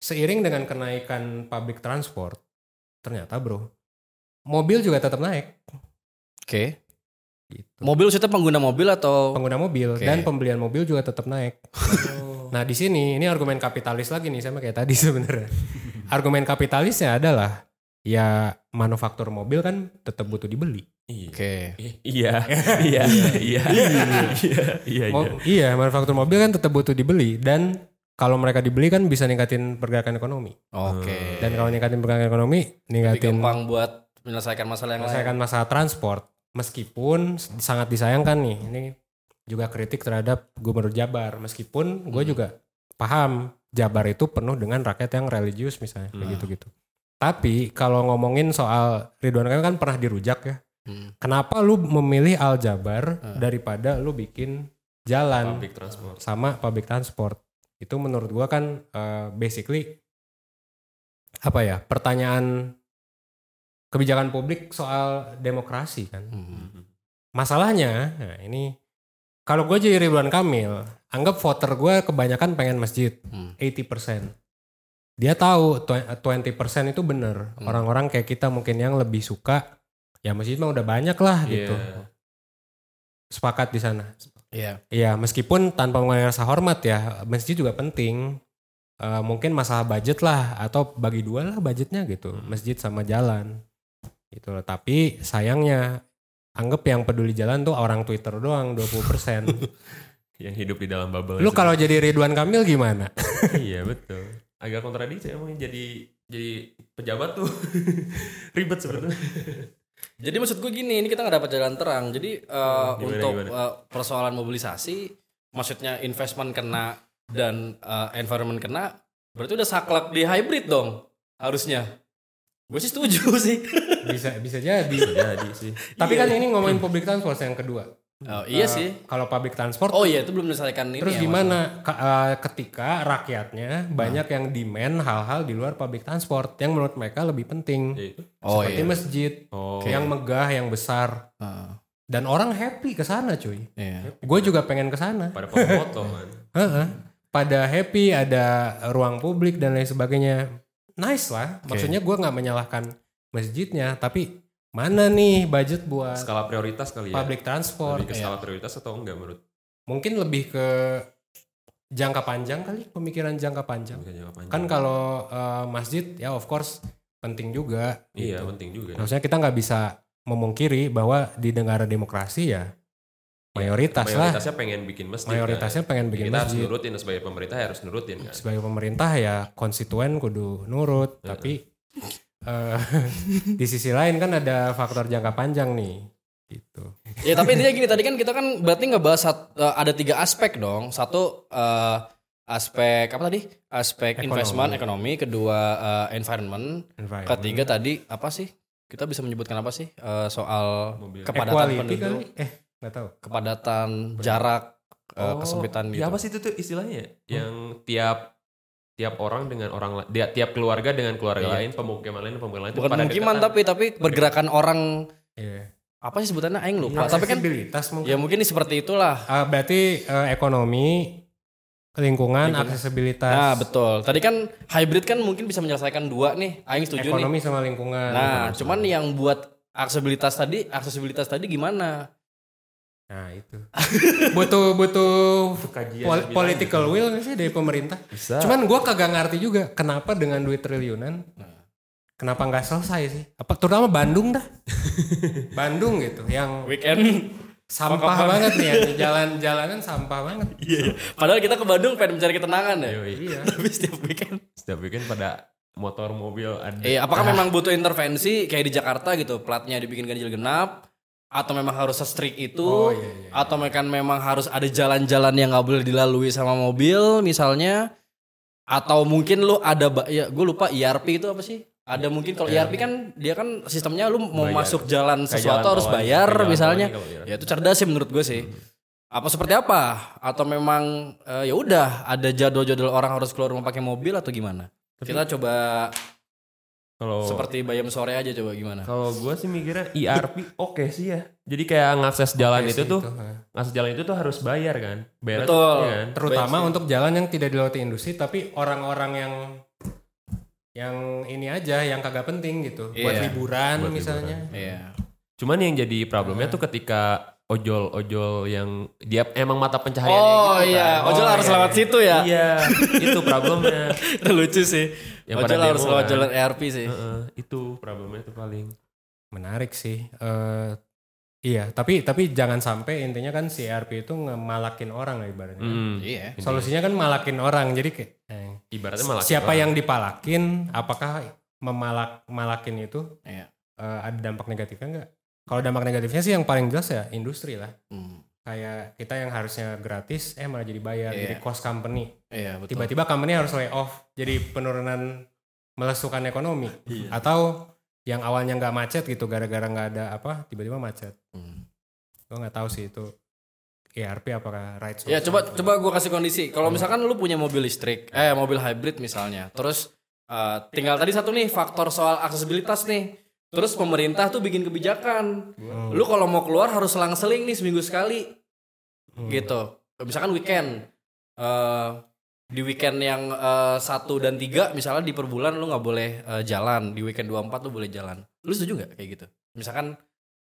seiring dengan kenaikan public transport, ternyata bro, mobil juga tetap naik. Oke. Gitu. Mobil maksudnya pengguna mobil atau Pengguna mobil Oke. dan pembelian mobil juga tetap naik. Nah di sini ini argumen kapitalis lagi nih sama kayak tadi sebenarnya. [laughs] argumen kapitalisnya adalah ya manufaktur mobil kan tetap butuh dibeli. Iya. Oke. [laughs] Iya. Iya. Iya. Iya. Iya. Mo- iya, manufaktur mobil kan tetap butuh dibeli dan kalau mereka dibeli kan bisa ningkatin pergerakan ekonomi. Oke. Dan kalau ningkatin pergerakan ekonomi, Lebih ningkatin gampang buat menyelesaikan masalah yang lain. menyelesaikan masalah transport. Meskipun sangat disayangkan nih, ini juga kritik terhadap Gubernur Jabar. Meskipun gue Hmm. juga paham Jabar itu penuh dengan rakyat yang religius misalnya, kayak Hmm. gitu-gitu. Tapi kalau ngomongin soal Ridwan Kamil kan pernah dirujak ya. Hmm. Kenapa lu memilih Al Jabar Hmm. daripada lu bikin jalan Public transport. sama public transport? Itu menurut gua kan eh, basically apa ya? Pertanyaan kebijakan publik soal demokrasi kan. Hmm. Masalahnya, nah ini kalau gue jadi Ridwan Kamil, anggap voter gue kebanyakan pengen masjid, Hmm. 80%. Dia tahu tw- 20% itu bener. Hmm. Orang-orang kayak kita mungkin yang lebih suka, ya masjid mah udah banyak lah gitu. Iya. Sepakat di sana. Iya. Iya, meskipun tanpa mengenai rasa hormat ya, masjid juga penting. Eh, mungkin masalah budget lah, atau bagi dua lah budgetnya gitu, Hmm. masjid sama jalan. Gitu loh. Tapi sayangnya, anggap yang peduli jalan tuh orang Twitter doang 20%. [laughs] Yang hidup di dalam bubble. Lu kalau jadi Ridwan Kamil gimana? [laughs] iya betul. Agak kontradiksi emang jadi jadi pejabat tuh [laughs] ribet sebetulnya. Jadi maksud gue gini, ini kita nggak dapat jalan terang. Jadi eh, Gimana, untuk gimana? eh, persoalan mobilisasi, maksudnya investment kena dan eh, environment kena, berarti udah saklek di hybrid dong harusnya. Gue sih setuju [laughs] sih. Bisa bisa jadi. Bisa jadi sih. Tapi Iya. kan ini ngomongin public transport yang kedua. Oh, iya Eh, sih. Kalau public transport Oh iya itu belum diselesaikan ini. Terus ya, gimana Ka- eh, ketika rakyatnya banyak yang demand hal-hal di luar public transport yang menurut mereka lebih penting. Ya itu. Oh seperti iya. masjid Oh. yang megah, yang besar Ah, dan orang happy ke sana, cuy. iya. Gue juga pengen ke sana. pada foto kan. Heeh. Pada happy, ada ruang publik dan lain sebagainya. Nice lah. Oke. Maksudnya gue nggak menyalahkan masjidnya, tapi mana nih budget buat Skala prioritas kali ya. public transport? Lebih ke skala prioritas atau enggak menurut? Mungkin lebih ke jangka panjang kali, pemikiran jangka panjang. Jangka panjang. Kan kalau eh, masjid ya of course penting juga. Iya gitu. penting juga. Maksudnya kita nggak bisa memungkiri bahwa di negara demokrasi ya mayoritas lah. Mayoritasnya pengen bikin masjid. Mayoritasnya kan. pengen Ya, bikin kita harus masjid. nurutin sebagai pemerintah ya harus nurutin kan. Sebagai pemerintah ya konstituen kudu nurut. Heeh. Tapi eh, [laughs] di sisi lain kan ada faktor jangka panjang nih. Gitu. Ya tapi intinya gini tadi kan kita kan berarti ngebahas sat- eh, ada tiga aspek dong. Satu eh, aspek apa tadi? Aspek Ekonomi. investment ekonomi, kedua eh, environment, Environment. ketiga tadi apa sih? Kita bisa menyebutkan apa sih Eh, soal Mobil. kepadatan Equality penduduk, kali? Eh nggak tahu. kepadatan jarak, eh, Oh, kesempitan gitu. Ya apa sih itu tuh istilahnya? ya? Yang tiap tiap orang dengan orang la- dia tiap keluarga dengan keluarga Iya. lain, pemukiman lain pemukiman lain Bukan pemukiman tapi tapi pergerakan orang Iya. apa sih sebutannya aing lupa. tapi kan mungkin. ya mungkin seperti itulah. Ah, berarti eh, ekonomi, lingkungan, Lingkungan. aksesibilitas. Nah, betul. Tadi kan hybrid kan mungkin bisa menyelesaikan dua nih. Aing setuju nih. ekonomi sama lingkungan. Nah, Gitu. cuman yang buat aksesibilitas tadi, aksesibilitas tadi gimana? Nah itu [laughs] butuh butuh kajian pol- political will nggak sih dari pemerintah. Bisa. Cuman gua kagak ngerti juga kenapa dengan duit triliunan, kenapa nggak selesai sih? Apa terutama Bandung dah, [laughs] Bandung gitu, yang Weekend. sampah banget nih, yang jalan-jalanan sampah banget. Iya. Padahal kita ke Bandung pengen mencari ketenangan ya. Iya. Tapi setiap weekend. Setiap weekend pada motor mobil ada. Eh, apakah memang butuh intervensi kayak di Jakarta gitu, platnya dibikin ganjil genap? Atau memang harus se-strict itu? Oh, iya, iya. Atau memang memang harus ada jalan-jalan yang nggak boleh dilalui sama mobil misalnya? Atau mungkin lu ada, ya gue lupa IRP itu apa sih? Ada mungkin kalau IRP kan dia kan sistemnya lu mau Bayar. masuk jalan sesuatu jalan harus bayar jalan misalnya. IRP. Ya itu cerdas sih menurut gue sih. Apa seperti apa? Atau memang eh, ya udah ada jadwal-jadwal orang harus keluar rumah pakai mobil atau gimana? Kita coba Kalau seperti Bayam sore aja coba gimana? kalau gue sih mikirnya IRP oke sih ya. Jadi kayak ngakses jalan Oke itu tuh, ha. ngakses jalan itu tuh harus bayar kan. Bayar Betul. iya kan? Terutama sih. untuk jalan yang tidak dilewati industri, tapi orang-orang yang yang ini aja, yang kagak penting gitu, buat Iya. liburan Buat misalnya. Iya. Cuman yang jadi problemnya tuh ketika ojol-ojol yang dia emang mata pencahayaan Oh iya, ojol harus lewat situ ya. Iya, itu problemnya. [laughs] Itu lucu sih. Yang pada harus lewat kan. jalan ERP sih. Heeh, itu problemnya itu paling. Menarik sih. Eh iya, tapi tapi jangan sampai intinya kan si ERP itu ngemalakin orang lah ibaratnya. Hmm. Iya. Solusinya kan malakin orang. Jadi kayak eh, Ibaratnya malah siapa yang dipalakin, apakah memalak malakin itu Iya. eh, ada dampak negatifnya enggak? Kalau dampak negatifnya sih yang paling jelas ya industri lah. Hmm. Kayak kita yang harusnya gratis, eh malah jadi bayar, Iya. jadi cost company. Iya, betul. Tiba-tiba company harus lay off, jadi penurunan melesukan ekonomi. Iya. Atau yang awalnya nggak macet gitu, gara-gara nggak ada apa, tiba-tiba macet. Hmm. Gue nggak tahu sih itu ERP apakah right Ya coba coba gue kasih kondisi. Kalau misalkan lu punya mobil listrik, eh mobil hybrid misalnya, terus eh, tinggal tadi satu nih faktor soal aksesibilitas nih. Terus pemerintah tuh bikin kebijakan. Hmm. Lu kalau mau keluar harus selang-seling nih seminggu sekali. Gitu. Misalkan weekend. eh di weekend yang eh, satu dan tiga misalnya di per bulan lu nggak boleh eh, jalan. Di weekend 24 lu boleh jalan. Lu setuju nggak kayak gitu? Misalkan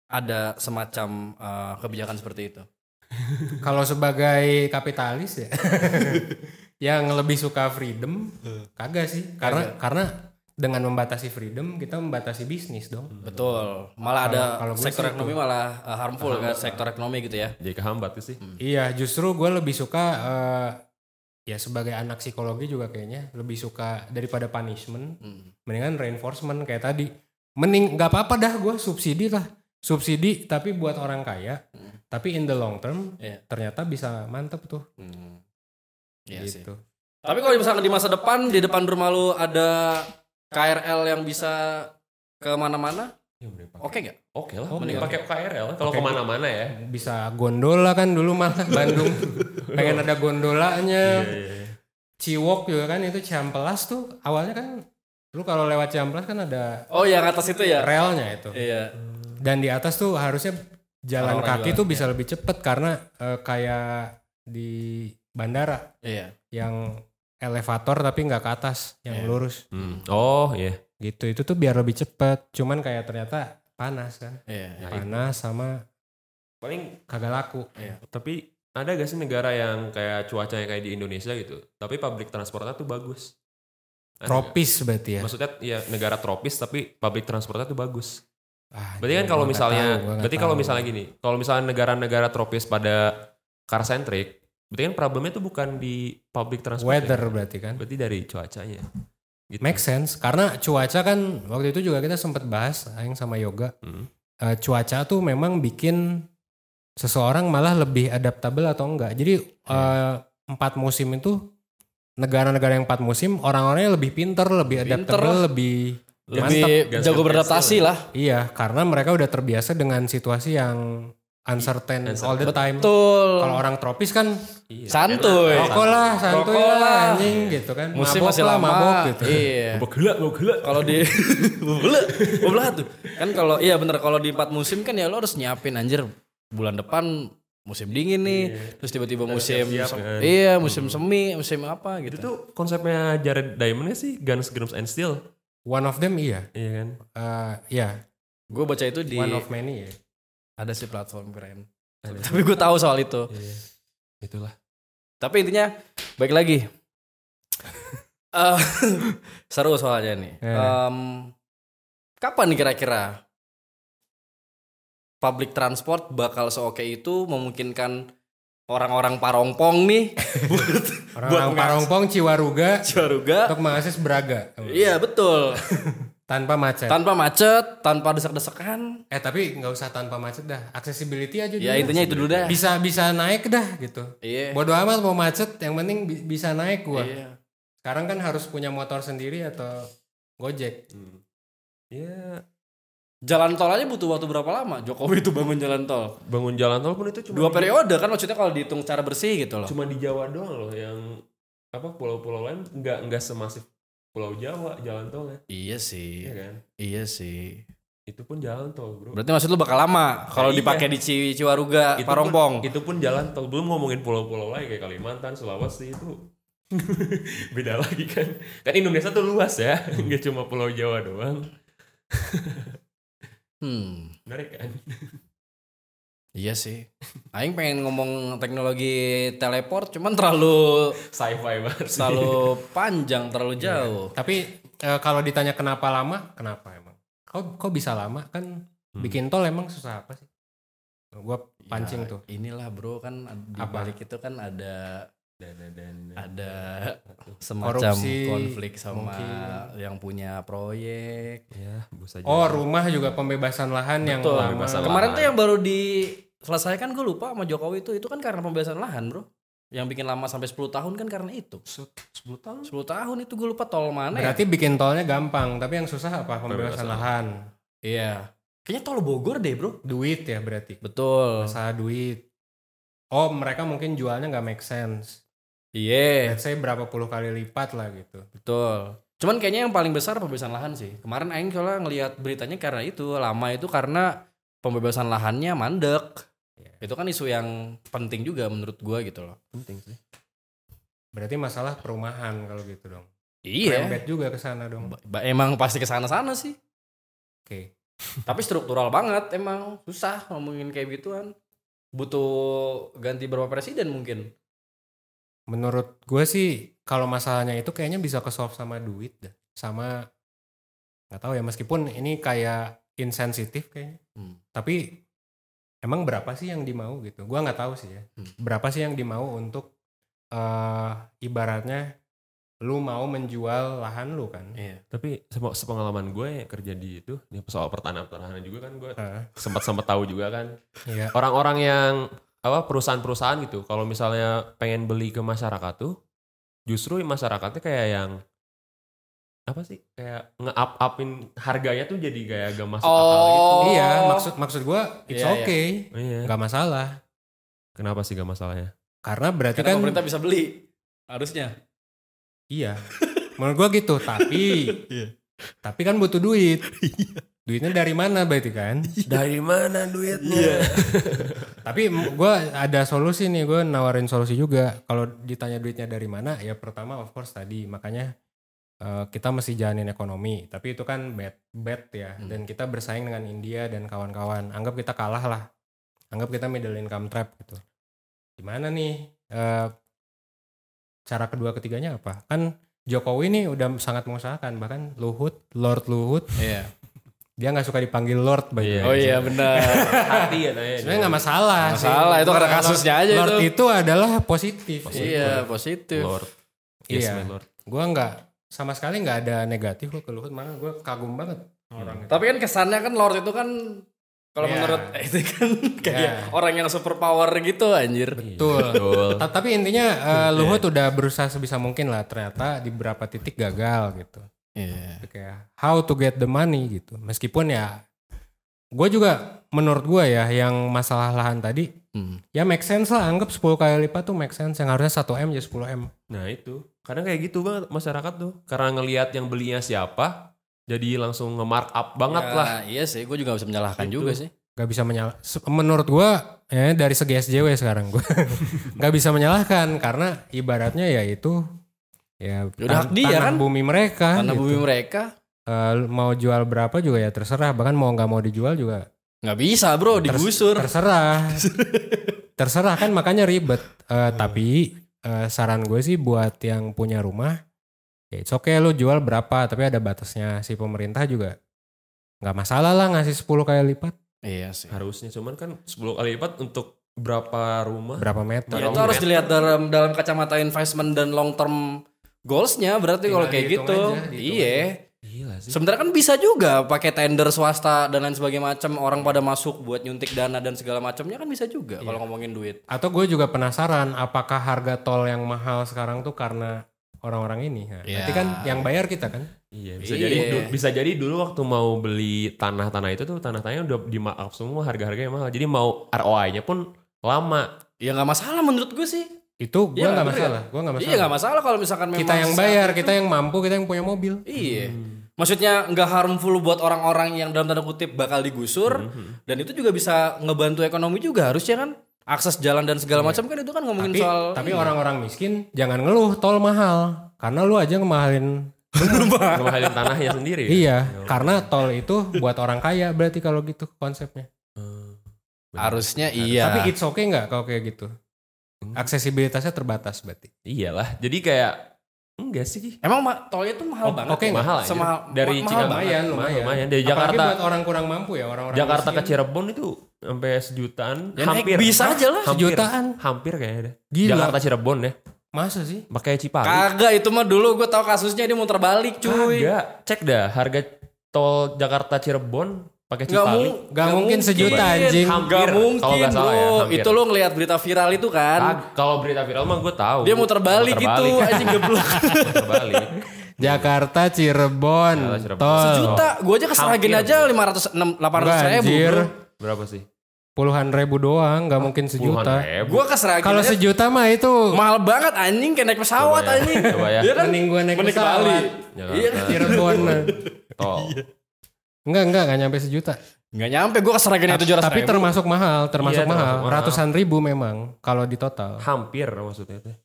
ada semacam eh, kebijakan seperti itu. [laughs] Kalau sebagai kapitalis ya, [laughs] yang lebih suka freedom, kagak sih. Karena karena dengan membatasi freedom kita membatasi bisnis dong. Betul. Malah ada Kalau- sektor sih ekonomi malah uh, harmful kan sektor ekonomi gitu ya. jadi kehambat tuh sih. Iya, justru gue lebih suka eh, ya sebagai anak psikologi juga kayaknya lebih suka daripada punishment, Hmm. mendingan reinforcement kayak tadi. Mending nggak apa-apa dah gue subsidi lah, subsidi tapi buat orang kaya, tapi in the long term Iya. ternyata bisa mantep tuh. Hmm. Iya sih. gitu. Tapi kalau misalkan di masa depan di depan rumah lu ada KRL yang bisa ke mana-mana, Ya, oke nggak? Oke lah, Oke. mending pakai KRL kalau Oke. ke mana-mana ya. Bisa gondola kan dulu malah [laughs] Bandung pengen ada gondolanya. Iya, iya, iya. Ciwok juga kan itu Ciampelas tuh awalnya kan lu kalau lewat Ciampelas kan ada Oh yang atas itu ya? relnya itu. Iya. Dan di atas tuh harusnya jalan Orang-orang kaki tuh bisa lebih cepet karena eh, kayak di bandara Iya. yang elevator tapi nggak ke atas, yang Iya. lurus Hmm. Oh iya. gitu. Itu tuh biar lebih cepet. Cuman kayak ternyata panas kan, Iya. Ya, panas sama Paling kagak laku. tapi ada gak sih negara yang kayak cuacanya kayak di Indonesia gitu, tapi public transportnya tuh bagus. Ada? Tropis berarti ya. Maksudnya ya negara tropis tapi public transportnya tuh bagus. Ah, Berarti kan gua kalau misalnya, tahu, berarti kalau misalnya gini, kalau misalnya negara-negara tropis pada car centric, berarti kan problemnya tuh bukan di public transport. weather ya. berarti kan. Berarti dari cuacanya. Gitu. Make sense karena cuaca kan waktu itu juga kita sempat bahas aing sama yoga. Hmm. Eh, cuaca tuh memang bikin seseorang malah lebih adaptabel atau enggak. Jadi eh, empat musim itu negara-negara yang empat musim orang-orangnya lebih pinter, lebih Pinter adaptabel, lah. lebih Lebih Mantap, jago beradaptasi lah. iya karena mereka udah terbiasa dengan situasi yang uncertain, Uncertain. all the time. Betul. Kalau orang tropis kan Iya. Santuy. Rokok lah, santuy lah, anjing gitu kan. Musim Mabok masih lah, lama. mabok gitu. Iya. Mau gila, mau gila. kalau di [laughs] Bubele, bubele tuh. Kan kalau iya bener kalau di empat musim kan ya lo harus nyiapin anjir bulan depan musim dingin nih, terus tiba-tiba musim sem- kan. iya musim semi, musim apa Itu gitu. tuh konsepnya Jared Diamond sih, Guns, Germs, and Steel. One of them iya. Iya kan? Eh, ya, Gue baca itu di one of many ya. Ada sih platform keren. Ada. Tapi gue tahu soal itu. Iya. Itulah. Tapi intinya baik lagi. [laughs] Eh, [laughs] seru soalnya nih. Eh. Em, kapan nih kira-kira public transport bakal seoke itu memungkinkan orang-orang parongpong nih [laughs] Orang-orang mengas- Parongpong, Ciwaruga Ciwaruga. untuk mengakses Braga. Iya betul. Tanpa macet. Tanpa macet, tanpa desak-desakan. eh tapi nggak usah tanpa macet dah. Accessibility aja Ya dulu. intinya itu dulu dah. Bisa bisa naik dah gitu. Iya. Bodoh amat mau macet, yang penting bi- bisa naik gua. Iya. Sekarang kan harus punya motor sendiri atau Gojek. Hmm. Ya, Jalan tol aja butuh waktu berapa lama? Jokowi itu bangun jalan tol. bangun jalan tol pun itu cuma Dua periode kan maksudnya kalau dihitung cara bersih gitu loh. cuma di Jawa doang loh yang apa pulau-pulau lain nggak nggak semasif Pulau Jawa jalan tolnya, Iya sih. iya kan? Iya sih. Itu pun jalan tol, bro. Berarti maksud lu bakal lama kalau iya. dipakai di Ci- Ciwaruga, Itu Parongpong. Pun, itu pun jalan tol. Belum ngomongin pulau-pulau lain kayak Kalimantan, Sulawesi itu [laughs] beda lagi kan. Kan Indonesia tuh luas ya, [laughs] nggak cuma Pulau Jawa doang. Hmm. Menarik kan? [laughs] Iya sih. Aing pengen ngomong teknologi teleport cuman terlalu Sci-fi banget. sih. terlalu panjang, terlalu jauh. Tapi eh, kalau ditanya kenapa lama, kenapa emang? Kok kok bisa lama kan bikin tol emang susah apa sih? Gua pancing Ya, tuh. Inilah bro kan di Apa? balik itu kan ada Dan, dan, ada semacam Korupsi, konflik sama mungkin. yang punya proyek. ya, bisa Oh, rumah juga pembebasan lahan yang Betul. lama. Pembebasan Kemarin lahan. tuh yang baru diselesaikan gue lupa sama Jokowi itu itu kan karena pembebasan lahan bro. Yang bikin lama sampai 10 tahun kan karena itu. 10 tahun. 10 tahun itu gue lupa tol mana ya. Berarti bikin tolnya gampang, tapi yang susah apa? Pembebasan Pembebasan lahan. Iya. Kayaknya tol Bogor deh bro. Duit ya berarti. Betul. Masalah duit. Oh, mereka mungkin jualnya nggak make sense. Iya. Let's say berapa puluh kali lipat lah gitu. Betul. Cuman kayaknya yang paling besar pembebasan lahan sih. Kemarin Aing soalnya ngelihat beritanya karena itu lama itu karena pembebasan lahannya mandek. Itu kan isu yang penting juga menurut gua gitu loh. Penting sih. Berarti masalah perumahan kalau gitu dong. Iya. Rembet juga ke sana dong. Ba- Emang pasti ke sana-sana sih. Oke. Tapi struktural banget emang susah ngomongin kayak gituan. Butuh ganti berapa presiden mungkin. Menurut gue sih kalau masalahnya itu kayaknya bisa ke solve sama duit dah. Sama nggak tahu ya meskipun ini kayak insensitif kayaknya. Hmm. Tapi emang berapa sih yang dimau gitu? Gua nggak tahu sih ya. Hmm. Berapa sih yang dimau untuk eh ibaratnya lu mau menjual lahan lu kan? Iya. Tapi sepengalaman gue kerja di itu, ya soal pertanahan-pertanahan juga kan gue Heeh. sempat sempat tahu juga kan. Iya. Orang-orang yang apa perusahaan-perusahaan gitu, kalau misalnya pengen beli ke masyarakat tuh, justru masyarakatnya kayak yang apa sih kayak nge-up-upin harganya tuh jadi kayak gak masuk akal gitu. Oh. Iya, maksud maksud gua it's Iya, iya. okay, Iya. nggak masalah. Kenapa sih gak masalahnya? Karena berarti Karena kan pemerintah bisa beli. Harusnya. iya. Menurut gua gitu, tapi [laughs] Iya. tapi kan butuh duit. [laughs] Duitnya dari mana berarti kan? Dari mana duitnya? Iya. [laughs] Tapi gua ada solusi nih, gue nawarin solusi juga. Kalau ditanya duitnya dari mana, ya pertama of course tadi, makanya eh, kita mesti jalanin ekonomi. Tapi itu kan bad, bad ya. Hmm. Dan kita bersaing dengan India dan kawan-kawan. Anggap kita kalah lah. Anggap kita middle income trap gitu. Gimana nih? eh, cara kedua ketiganya apa? Kan Jokowi nih udah sangat mengusahakan. Bahkan Luhut, Lord Luhut, Iya. dia nggak suka dipanggil Lord. by Iya. way. Oh iya benar. Hati ya. Sebenarnya nggak masalah. sih. Masalah, itu karena kasusnya aja Lord itu. itu adalah positif. iya, positif. Lord. Yes, Iya. Lord. Gue nggak sama sekali nggak ada negatif kok ke Luhut. Malah gue kagum banget orang itu. Tapi kan kesannya kan Lord itu kan kalau Iya. menurut [laughs] itu kan kayak Iya. orang yang super power gitu anjir. Betul. Betul. Ta- Tapi intinya eh, Luhut udah berusaha sebisa mungkin lah. Ternyata di beberapa titik gagal gitu. Iya. Itu Kayak how to get the money gitu. Meskipun ya gue juga menurut gue ya yang masalah lahan tadi Hmm. ya make sense lah anggap 10 kali lipat tuh make sense yang harusnya 1 M jadi 10 M Nah itu. Kadang kayak gitu banget masyarakat tuh. Karena ngelihat yang belinya siapa, jadi langsung nge-mark up banget Ya, lah. Iya sih, gue juga gak bisa menyalahkan Gitu. juga sih. Gak bisa menyalah menurut gua ya dari segi SJW sekarang gua [laughs] nggak bisa menyalahkan karena ibaratnya ya itu ya Udah hak dia tanah kan? bumi mereka Karena gitu. bumi mereka Eh, mau jual berapa juga ya terserah bahkan mau nggak mau dijual juga nggak bisa bro, Ters- digusur. terserah [laughs] terserah kan makanya ribet Eh, tapi eh, saran gue sih buat yang punya rumah ya it's okay lu jual berapa tapi ada batasnya si pemerintah juga nggak masalah lah ngasih 10 kali lipat Iya sih. Harusnya cuman kan 10 kali lipat untuk berapa rumah? berapa meter Ya, itu harus meter? dilihat dalam dalam kacamata investment dan long term goalsnya berarti Tinggal kalau kayak gitu. aja, Iya. Gila sih. Sebenarnya kan bisa juga pakai tender swasta dan lain sebagainya macam orang pada masuk buat nyuntik dana dan segala macamnya kan bisa juga kalau ngomongin duit. Atau gue juga penasaran apakah harga tol yang mahal sekarang tuh karena orang-orang ini. Nah, Ya. Berarti kan yang bayar kita kan. Iya, bisa Iya. jadi du- bisa jadi dulu waktu mau beli tanah-tanah itu tuh tanah-tanahnya udah di semua harga-harganya mahal. Jadi mau ROI-nya pun lama. Ya nggak masalah menurut gue sih. Itu gue Iya, nggak bener masalah. Gue nggak masalah. Iya nggak masalah kalau misalkan memang kita yang bayar, itu- kita yang mampu, kita yang punya mobil. Iya. Maksudnya nggak harmful buat orang-orang yang dalam tanda kutip bakal digusur dan itu juga bisa ngebantu ekonomi juga harusnya kan akses jalan dan segala macam kan itu kan ngomongin Tapi, soal tapi orang-orang miskin jangan ngeluh tol mahal. Karena lu aja ngemahalin. [laughs] Ngemahalin tanahnya sendiri. Iya. Karena tol itu buat orang kaya berarti kalau gitu konsepnya. Hmm. Harusnya iya. Tapi it's okay nggak kalau kayak gitu? Aksesibilitasnya terbatas berarti. Iyalah. Jadi kayak enggak sih. Emang ma- tolnya tuh mahal Oh, banget. oke, ya? mahal aja. Semahal Dari ma- mahal Cina. Lumayan, lumayan. lumayan. Dari Apalagi Jakarta buat orang kurang mampu ya, orang-orang Jakarta ke. Cirebon itu sampai sejutaan. Ya hampir. bis aja lah. Hampir. Sejutaan. Hampir kayaknya deh. Gila. Jakarta Cirebon ya. Masa sih? Pakai Cipali. Kagak itu mah dulu gue tahu kasusnya dia muter balik cuy. Kagak. Cek dah harga tol Jakarta Cirebon pakai Nggak, Cipali. mu- Nggak mungkin sejuta, anjing. Hampir, Gak mungkin kalau nggak salah ya, hampir. itu lo ngeliat berita viral itu kan. Kag- kalau berita viral mah gue tahu. Dia muter balik Muter gitu. [laughs] Anjing geblok. [laughs] Muter balik. Jakarta Cirebon. Jakarta, Cirebon. Tol. Sejuta. Gue aja ke Seragen Hampir, aja 500 6 800 Enggak, ribu. anjir. bro. Berapa sih? Puluhan ribu doang, nggak mungkin sejuta. Gue ke Seragen Kalau aja sejuta mah itu mahal banget anjing kayak naik pesawat Coba ya. anjing. Coba ya. Iya kan? mending gua naik Mending pesawat. Bali. Jakarta. Iya. Cirebon. mah. Tol. Enggak, enggak, enggak nyampe sejuta. Nggak nyampe gue ke Seragen itu juara Tapi termasuk mahal, termasuk Iya, mahal. termasuk mahal. Ratusan ribu memang kalau di total. Hampir maksudnya tuh.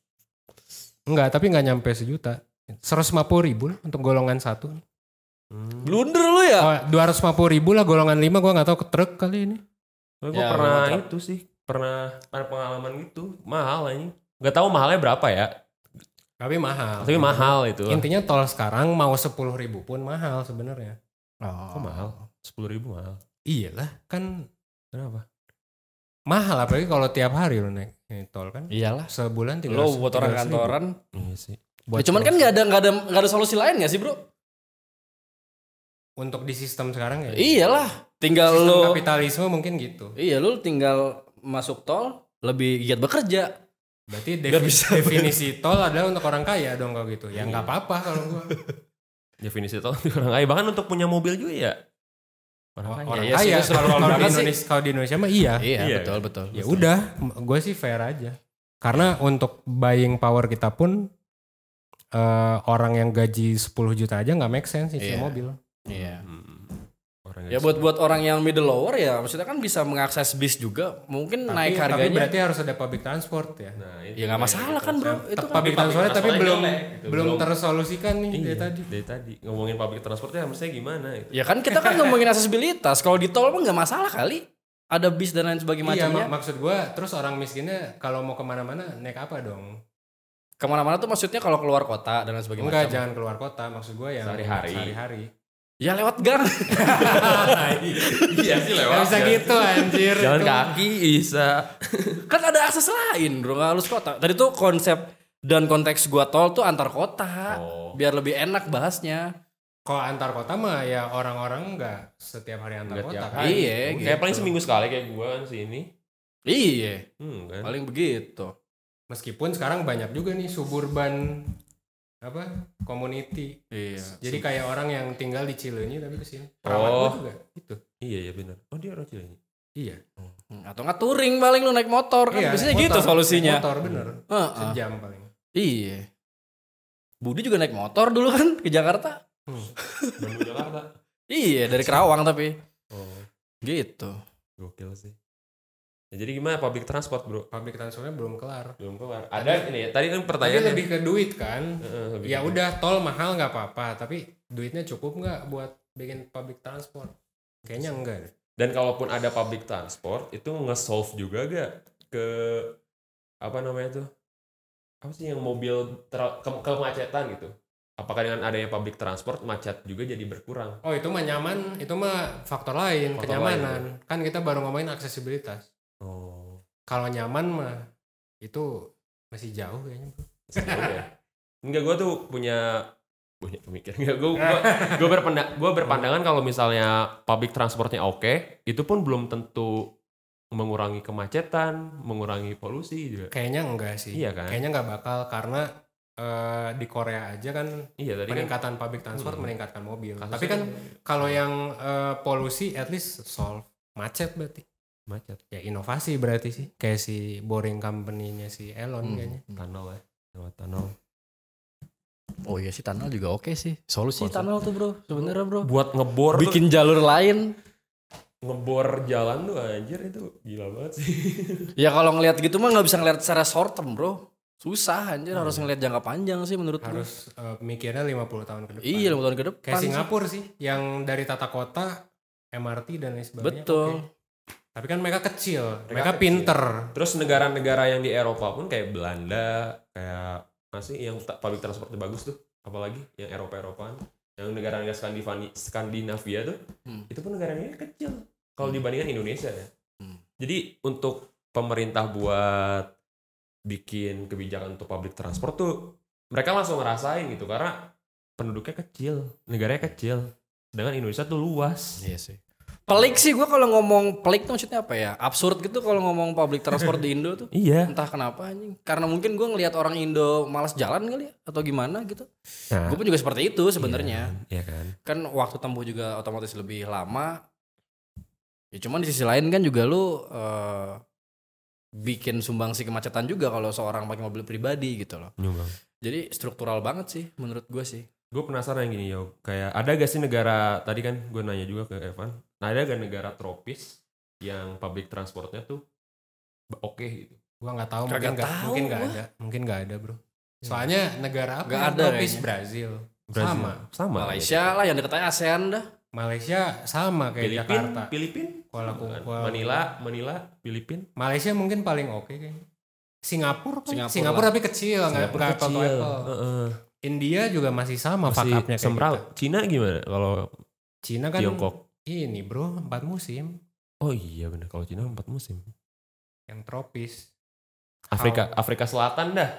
Enggak, tapi enggak nyampe sejuta. 150 ribu lah untuk golongan satu. Hmm. Blunder lu ya. Oh, 250 ribu lah golongan 5 gua nggak tahu ke truk kali ini. Gue Ya, pernah itu sih. Pernah ada pengalaman gitu. Mahal ini. Gak tahu mahalnya berapa ya. Tapi mahal. Tapi mahal itu. Intinya tol sekarang mau 10 ribu pun mahal sebenarnya. Kok mahal? 10 ribu mahal. Iyalah, kan Kenapa? mahal apalagi kalau tiap hari lo naik ini tol kan. Iyalah. Sebulan Lo 300 buat orang 300 ribu. kantoran. Iya sih. Buat Ya, cuman kan nggak ada nggak ada nggak ada solusi lain gak sih bro? untuk di sistem sekarang ya. Iyalah. Tinggal Sistem lo. kapitalisme mungkin gitu. Iya lu tinggal masuk tol lebih giat bekerja. Berarti defi- bisa- definisi tol adalah untuk orang kaya dong kalau gitu. Ya nggak apa-apa kalau gua. [laughs] Definisi tol orang kaya. Bahkan untuk punya mobil juga ya. Orang kaya. orang iya sih, kaya itu kalau di sih. Indonesia kalau di Indonesia mah iya. Iya, Iya. betul betul. Ya udah, gue sih fair aja. Karena untuk buying power kita pun eh, orang yang gaji 10 juta aja nggak make sense isi Iya. mobil. Iya. Hmm. Orang Ya buat buat orang yang middle lower ya maksudnya kan bisa mengakses bis juga. Mungkin Tapi, naik tapi harganya. berarti harus ada public transport ya. Nah, itu ya nggak masalah gitu. kan bro. Itu kan public transport tapi belum gitu. belum tersolusikan nih Iya, dari tadi. Dari tadi ngomongin public transportnya mestinya gimana gitu. Ya kan kita kan ngomongin aksesibilitas. Kalau di tol mah nggak masalah kali. Ada bis dan lain sebagainya Iya, mak- maksud gue terus orang miskinnya kalau mau ke mana-mana naik apa dong? Ke mana-mana tuh maksudnya kalau keluar kota dan lain sebagainya. Enggak, macam. jangan keluar kota. Maksud gue yang Sehari-hari. Sehari-hari. Ya lewat gang. iya sih Gak bisa gitu anjir. Jalan Itu- kaki bisa. kan ada akses lain bro harus kota. Tadi tuh konsep dan konteks gua tol tuh antar kota. Oh. Biar lebih enak bahasnya. Kalau antar kota mah ya orang-orang nggak setiap hari antar Nggak kota kan. Iya, Kayak gitu. paling seminggu sekali kayak gua kan sini. Iya, Hmm, kan. paling begitu. Meskipun sekarang banyak juga nih suburban apa community. Iya. Jadi kayak orang yang tinggal di Cileunyi tapi ke sini. Oh. Perawat gua juga gitu. Iya iya benar. Oh dia orang Cileunyi. Iya. Hmm, Atau nggak touring paling lu naik motor kan. Iya, Biasanya gitu motor, solusinya. naik Motor bener. Heeh. Sejam paling. Iya. Budi juga naik motor dulu kan ke Jakarta. Bandung Jakarta. Iya, dari Kerawang tapi. Oh, Gitu. gokil sih. Ya, jadi gimana public transport, Bro? Public transportnya belum kelar. Belum keluar. Ada ini ya, tadi kan Tapi pertanyaan lebih ke duit kan. lebih Ya ke- udah tol mahal nggak apa-apa, tapi duitnya cukup nggak buat bikin public transport? Kayaknya enggak deh. Dan kalaupun ada public transport, itu nge-solve juga gak ke apa namanya tuh? Apa sih yang mobil ter- ke kemacetan gitu? Apakah dengan adanya public transport macet juga jadi berkurang? Oh itu mah nyaman, itu mah faktor lain, Faktor kenyamanan. Kan kita baru ngomongin aksesibilitas. Kalau nyaman mah itu masih jauh kayaknya. bro. ya. Enggak, gue tuh punya punya pemikiran. Enggak, gue gue [laughs] gue berpanda, gua berpandangan kalau misalnya public transportnya oke, itu pun belum tentu mengurangi kemacetan, mengurangi polusi juga. Kayaknya enggak sih. Iya kan? Kayaknya nggak bakal karena eh, di Korea aja kan Iya tadi kan peningkatan public transport Hmm. meningkatkan mobil. kasusnya Tapi kan kalau yang eh, polusi at least solve macet berarti. Macet, Ya inovasi berarti sih. Kayak si boring company-nya si Elon Hmm. kayaknya. tunnel ya, lewat tunnel. Oh iya sih tunnel juga oke sih. Solusi Konsep. tunnel tuh bro, sebenarnya bro. Buat ngebor tuh, Bikin jalur lain. ngebor jalan tuh anjir itu gila banget sih. [laughs] Ya kalau ngelihat gitu mah nggak bisa ngelihat secara short term bro. Susah anjir harus ngelihat jangka panjang sih menurut gue. Harus eh, mikirnya 50 tahun ke depan. Iya lima tahun ke depan. Kayak sih. Singapura sih, yang dari tata kota, MRT dan lain sebagainya. Betul. oke. Tapi kan mereka kecil, Mereka mereka, kecil. pinter. Terus negara-negara yang di Eropa pun kayak Belanda, kayak masih yang public transportnya bagus tuh, apalagi yang Eropa-Eropaan, yang negara-negara Skandinavia, Skandinavia tuh, Hmm. itu pun negara-negara kecil kalau dibandingkan Indonesia ya. Hmm. Jadi untuk pemerintah buat bikin kebijakan untuk public transport tuh mereka langsung ngerasain gitu karena penduduknya kecil, negaranya kecil. Sedangkan Indonesia tuh luas. Iya sih. Pelik sih gue kalau ngomong pelik tuh maksudnya apa ya? Absurd gitu kalau ngomong public transport di Indo tuh. [laughs] Iya. Entah kenapa anjing. Karena mungkin gue ngelihat orang Indo malas jalan kali ya atau gimana gitu. Nah, Gue pun juga seperti itu sebenarnya. Iya kan. Kan waktu tempuh juga otomatis lebih lama. Ya cuman di sisi lain kan juga lu eh, bikin sumbangsi kemacetan juga kalau seorang pakai mobil pribadi gitu loh. Nyumbang. Jadi struktural banget sih menurut gue sih. Gue penasaran yang gini yo, kayak ada gak sih negara tadi kan gue nanya juga ke Evan, ada gak negara tropis yang public transportnya tuh oke gitu? Gua nggak tahu, mungkin nggak, mungkin nggak gua. ada, mungkin nggak ada bro. Soalnya negara apa? Nggak yang ada tropis kayaknya. Brazil. Brazil. Sama. sama. Malaysia lah yang deketnya ASEAN dah. Malaysia sama kayak Filipin, Jakarta. Filipin, Kuala. Kuala- Manila, Manila, Filipin. Malaysia mungkin paling oke kayaknya. Singapura, kan? Singapura Singapura, lah. tapi kecil, nggak Singapura nggak apple apple. Heeh. India juga masih sama up-nya kayak semraut. kita. Cina gimana kalau Cina kan Tiongkok? Ini bro, empat musim Oh iya bener kalau Cina empat musim. yang tropis. Afrika, Afrika Selatan dah.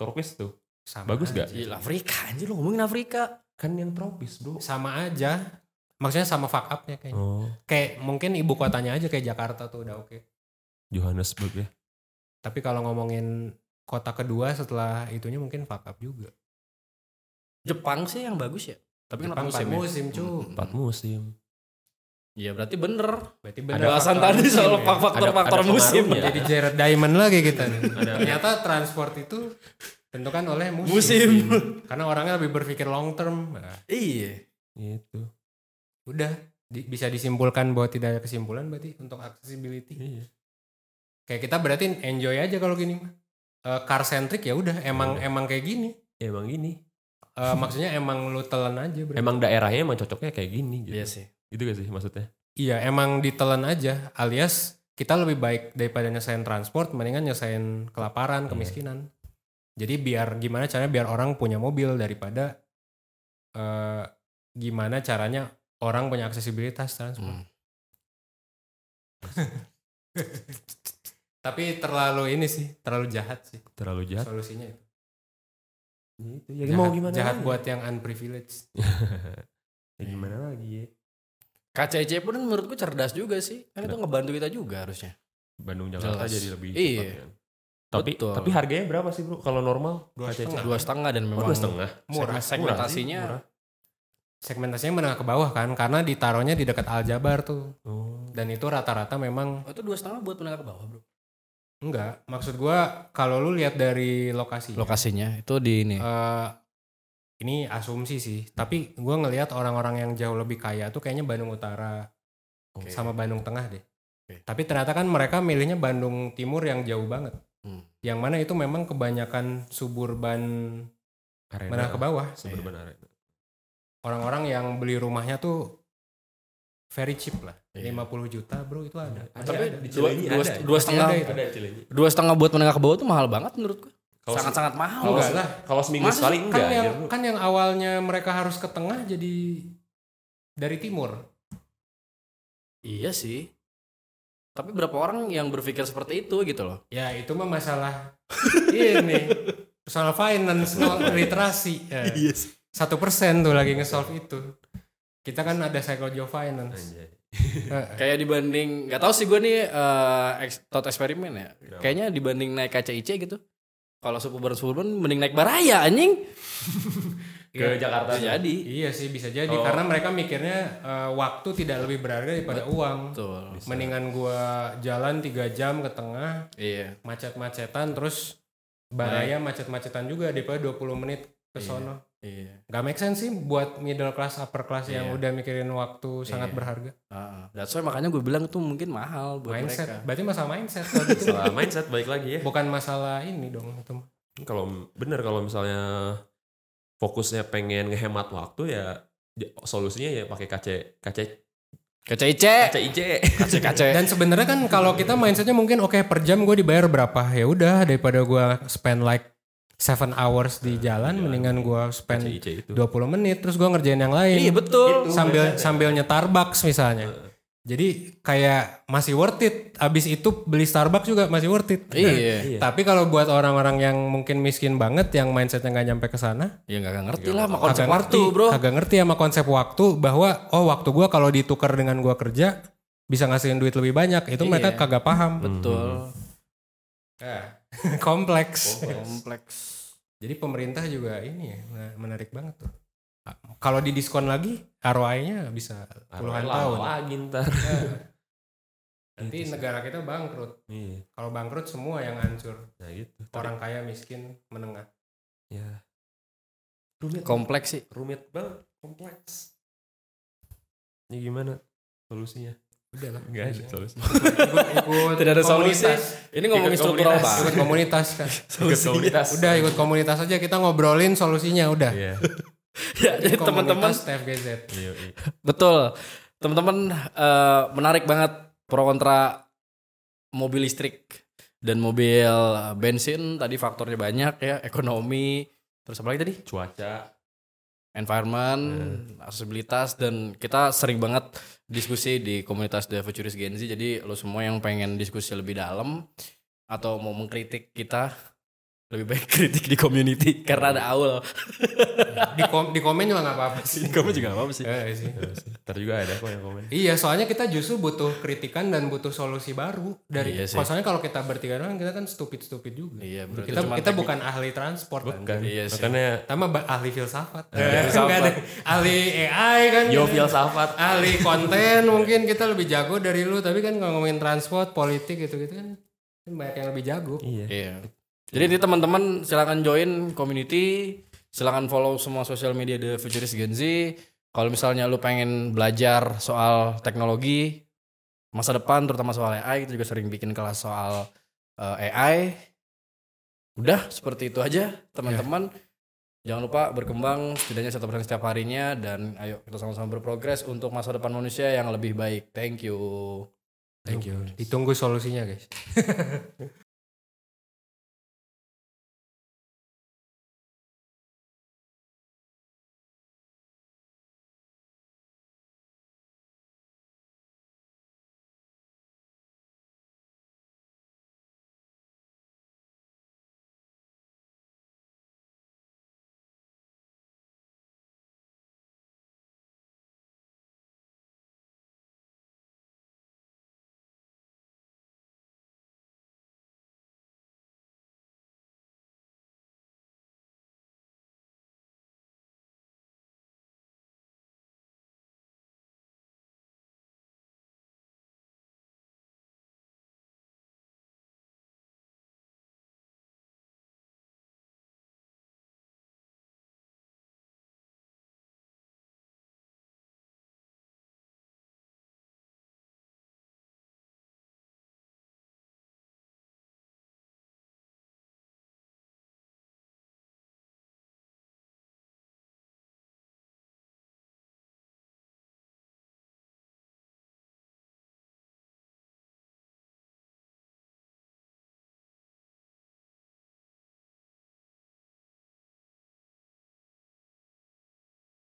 Tropis tuh. Sama Bagus aja. nggak? Gila, Afrika anjir lu ngomongin Afrika. Kan yang tropis bro. Sama aja. Maksudnya sama fuck up-nya kayaknya. Oh, Kayak mungkin ibu kotanya aja kayak Jakarta tuh udah oke. Johannesburg ya. Tapi kalau ngomongin kota kedua setelah itunya mungkin fuck up juga. Jepang sih yang bagus ya. Tapi Jepang empat musim, musim, ya? cu. Hmm. Empat musim. Iya berarti bener. Berarti Ada bener Bahasan faktor tadi soal ya. faktor-faktor Ada- ada musim. pengaruhnya. Jadi Jared Diamond lagi kita nih. Ada- Ternyata transport itu tentukan oleh musim. Musim. Karena orangnya lebih berpikir long term. Nah, Iya. Gitu. udah di- bisa disimpulkan bahwa tidak ada kesimpulan berarti untuk accessibility. Iya. Kayak kita berarti enjoy aja kalau gini mah. Eh, car centric ya udah emang Iya. emang kayak gini. Ya, emang gini. Eh, maksudnya emang lu telan aja berarti. Emang daerahnya emang cocoknya kayak gini gitu. Iya sih. Gitu gak sih maksudnya? Iya emang ditelan aja alias kita lebih baik daripada nyesain transport mendingan nyesain kelaparan, Iya. kemiskinan. Jadi biar gimana caranya biar orang punya mobil daripada eh gimana caranya orang punya aksesibilitas transport. Hmm. [laughs] Tapi terlalu ini sih, terlalu jahat sih Terlalu jahat. solusinya itu. Gitu. Ya jahat, mau gimana jahat lagi? buat yang unprivileged. [laughs] ya gimana lagi ya? KCC pun menurutku cerdas juga sih. Kan itu ngebantu kita juga harusnya. Bandung Jakarta Jelas. jadi lebih Iya. cepat kan? Tapi Betul. tapi harganya berapa sih bro? Kalau normal Dua KCC? setengah. Dua setengah dan Oh, memang dua setengah. Murah. segmen- segmentasinya Murah Segmentasinya menengah ke bawah kan karena ditaruhnya di dekat Aljabar tuh. Oh. Dan itu rata-rata memang Oh, itu dua setengah buat menengah ke bawah bro. enggak. Maksud gua kalau lu lihat dari lokasi. Lokasinya itu di ini. Eh, ini asumsi sih, tapi gue ngelihat orang-orang yang jauh lebih kaya tuh kayaknya Bandung Utara Oke. sama Bandung Tengah deh. Oke. Tapi ternyata kan mereka milihnya Bandung Timur yang jauh banget. Hmm. Yang mana itu memang kebanyakan suburban Arena. menengah ke bawah. Suburban arena. Orang-orang yang beli rumahnya tuh very cheap lah. Iya. 50 juta bro itu ada. Ada, Tapi ada. di dua, Cilenyi dua, ada. dua setengah ada itu. Ada Cilenyi. dua setengah buat menengah ke bawah tuh mahal banget menurutku. Kalau Sangat-sangat mahal. kalau Enggak lah. Kalau seminggu Masa sekali sih? enggak kan yang ya, kan yang awalnya mereka harus ke tengah jadi dari timur. Iya sih. Tapi berapa orang yang berpikir seperti itu gitu loh. Ya itu mah masalah [laughs] ini soal finance, soal literasi. Ya. Satu persen tuh lagi nge-solve itu. Kita kan ada psychology of finance. Anjay. [laughs] Kayak dibanding nggak tahu sih gue nih eh eks- thought eksperimen ya. Kayaknya dibanding naik KCIC gitu. Kalau suburban suburban mending naik Baraya anjing. [laughs] Ke Jakarta. Bisa jadi. Iya sih bisa jadi Oh. karena mereka mikirnya eh, waktu tidak lebih berharga daripada uang. Betul. Mendingan gua jalan tiga jam ke tengah Iya. macet-macetan terus baraya macet-macetan juga daripada 20 menit ke Iya. sono. Iya. Gak make sense sih buat middle class upper class yang Iya. udah mikirin waktu sangat Iya. berharga. Ah, that's why makanya gue bilang itu mungkin mahal buat mindset. mereka. Berarti masalah mindset [laughs] kalau gitu. Salah mindset balik lagi ya. Bukan masalah ini dong itu. Kalau bener kalau misalnya fokusnya pengen ngehemat waktu ya solusinya ya pakai KC KC Kece-ice. CIC. Kace-kace. [laughs] Dan sebenarnya kan kalau kita mindsetnya mungkin oke per jam gue dibayar berapa ya udah daripada gue spend like 7 hours di jalan mendingan gue spend itu. 20 menit terus gue ngerjain yang lain Iya betul. sambil sambil nyetar Starbucks misalnya. Jadi kayak masih worth it. Abis itu beli Starbucks juga masih worth it. Iya. Tapi kalau buat orang-orang yang mungkin miskin banget yang mindsetnya nggak nyampe ke sana, Ya nggak ngerti lah sama konsep waktu ngerti, bro. Kagak ngerti sama konsep waktu bahwa oh waktu gua kalau ditukar dengan gua kerja bisa ngasihin duit lebih banyak. Itu mereka Iya. kagak paham. Betul. [laughs] Kompleks. Kompleks. Jadi pemerintah juga ini ya mena- menarik banget tuh. Kalau di diskon lagi ROI-nya bisa puluhan tahun. lagi ntar. [laughs] Nanti negara kita bangkrut. Iya. Kalau bangkrut semua yang hancur. Nah gitu. Orang kaya, miskin, menengah. Ya. Rumit. Kompleks sih. rumit banget. Kompleks. Ini gimana solusinya? Udah lah. Enggak ada solusi. Ikut, ikut Tidak ada solusi. komunitas. Ini ngomongin Ikut struktural komunitas. banget. Ikut komunitas kan. [laughs] Ikut komunitas. Udah ikut komunitas aja kita ngobrolin solusinya udah. Iya. [laughs] Ya, jadi teman-teman TFGZ. Iya, iya. Betul. Teman-teman eh, menarik banget pro kontra mobil listrik dan mobil bensin tadi faktornya banyak ya, ekonomi, terus apa lagi tadi? Cuaca. Environment, aksesibilitas dan kita sering banget diskusi di komunitas The Futurist Gen Z. Jadi lo semua yang pengen diskusi lebih dalam atau mau mengkritik kita lebih baik kritik di community karena ada Aul. Di, kom- di komen juga nggak apa-apa sih. Kamu juga gak apa-apa sih. Iya sih. Ntar juga ada kok yang komen. Iya, soalnya kita justru butuh kritikan dan butuh solusi baru dari. Iya sih. Soalnya kalau kita bertiga doang kita kan stupid-stupid juga. Iya, berarti Kita cuma kita teknik. bukan ahli transport kan. Bukan. Iya sih. Makanya Sama ahli filsafat. Iya, [laughs] Nggak ada. Ahli AI kan. Yo filsafat. ahli konten mungkin kita lebih jago dari lu tapi kan kalau ngomongin transport politik gitu gitu kan kan banyak yang lebih jago Iya. Iya. Jadi ini teman-teman silakan join community, silakan follow semua sosial media The Futurist Gen Z. Kalau misalnya lu pengen belajar soal teknologi masa depan terutama soal AI, kita juga sering bikin kelas soal eh, AI. Udah seperti itu aja teman-teman. Jangan lupa berkembang setidaknya satu persen setiap harinya dan ayo kita sama-sama berprogres untuk masa depan manusia yang lebih baik. Thank you. thank you ditunggu solusinya guys [laughs]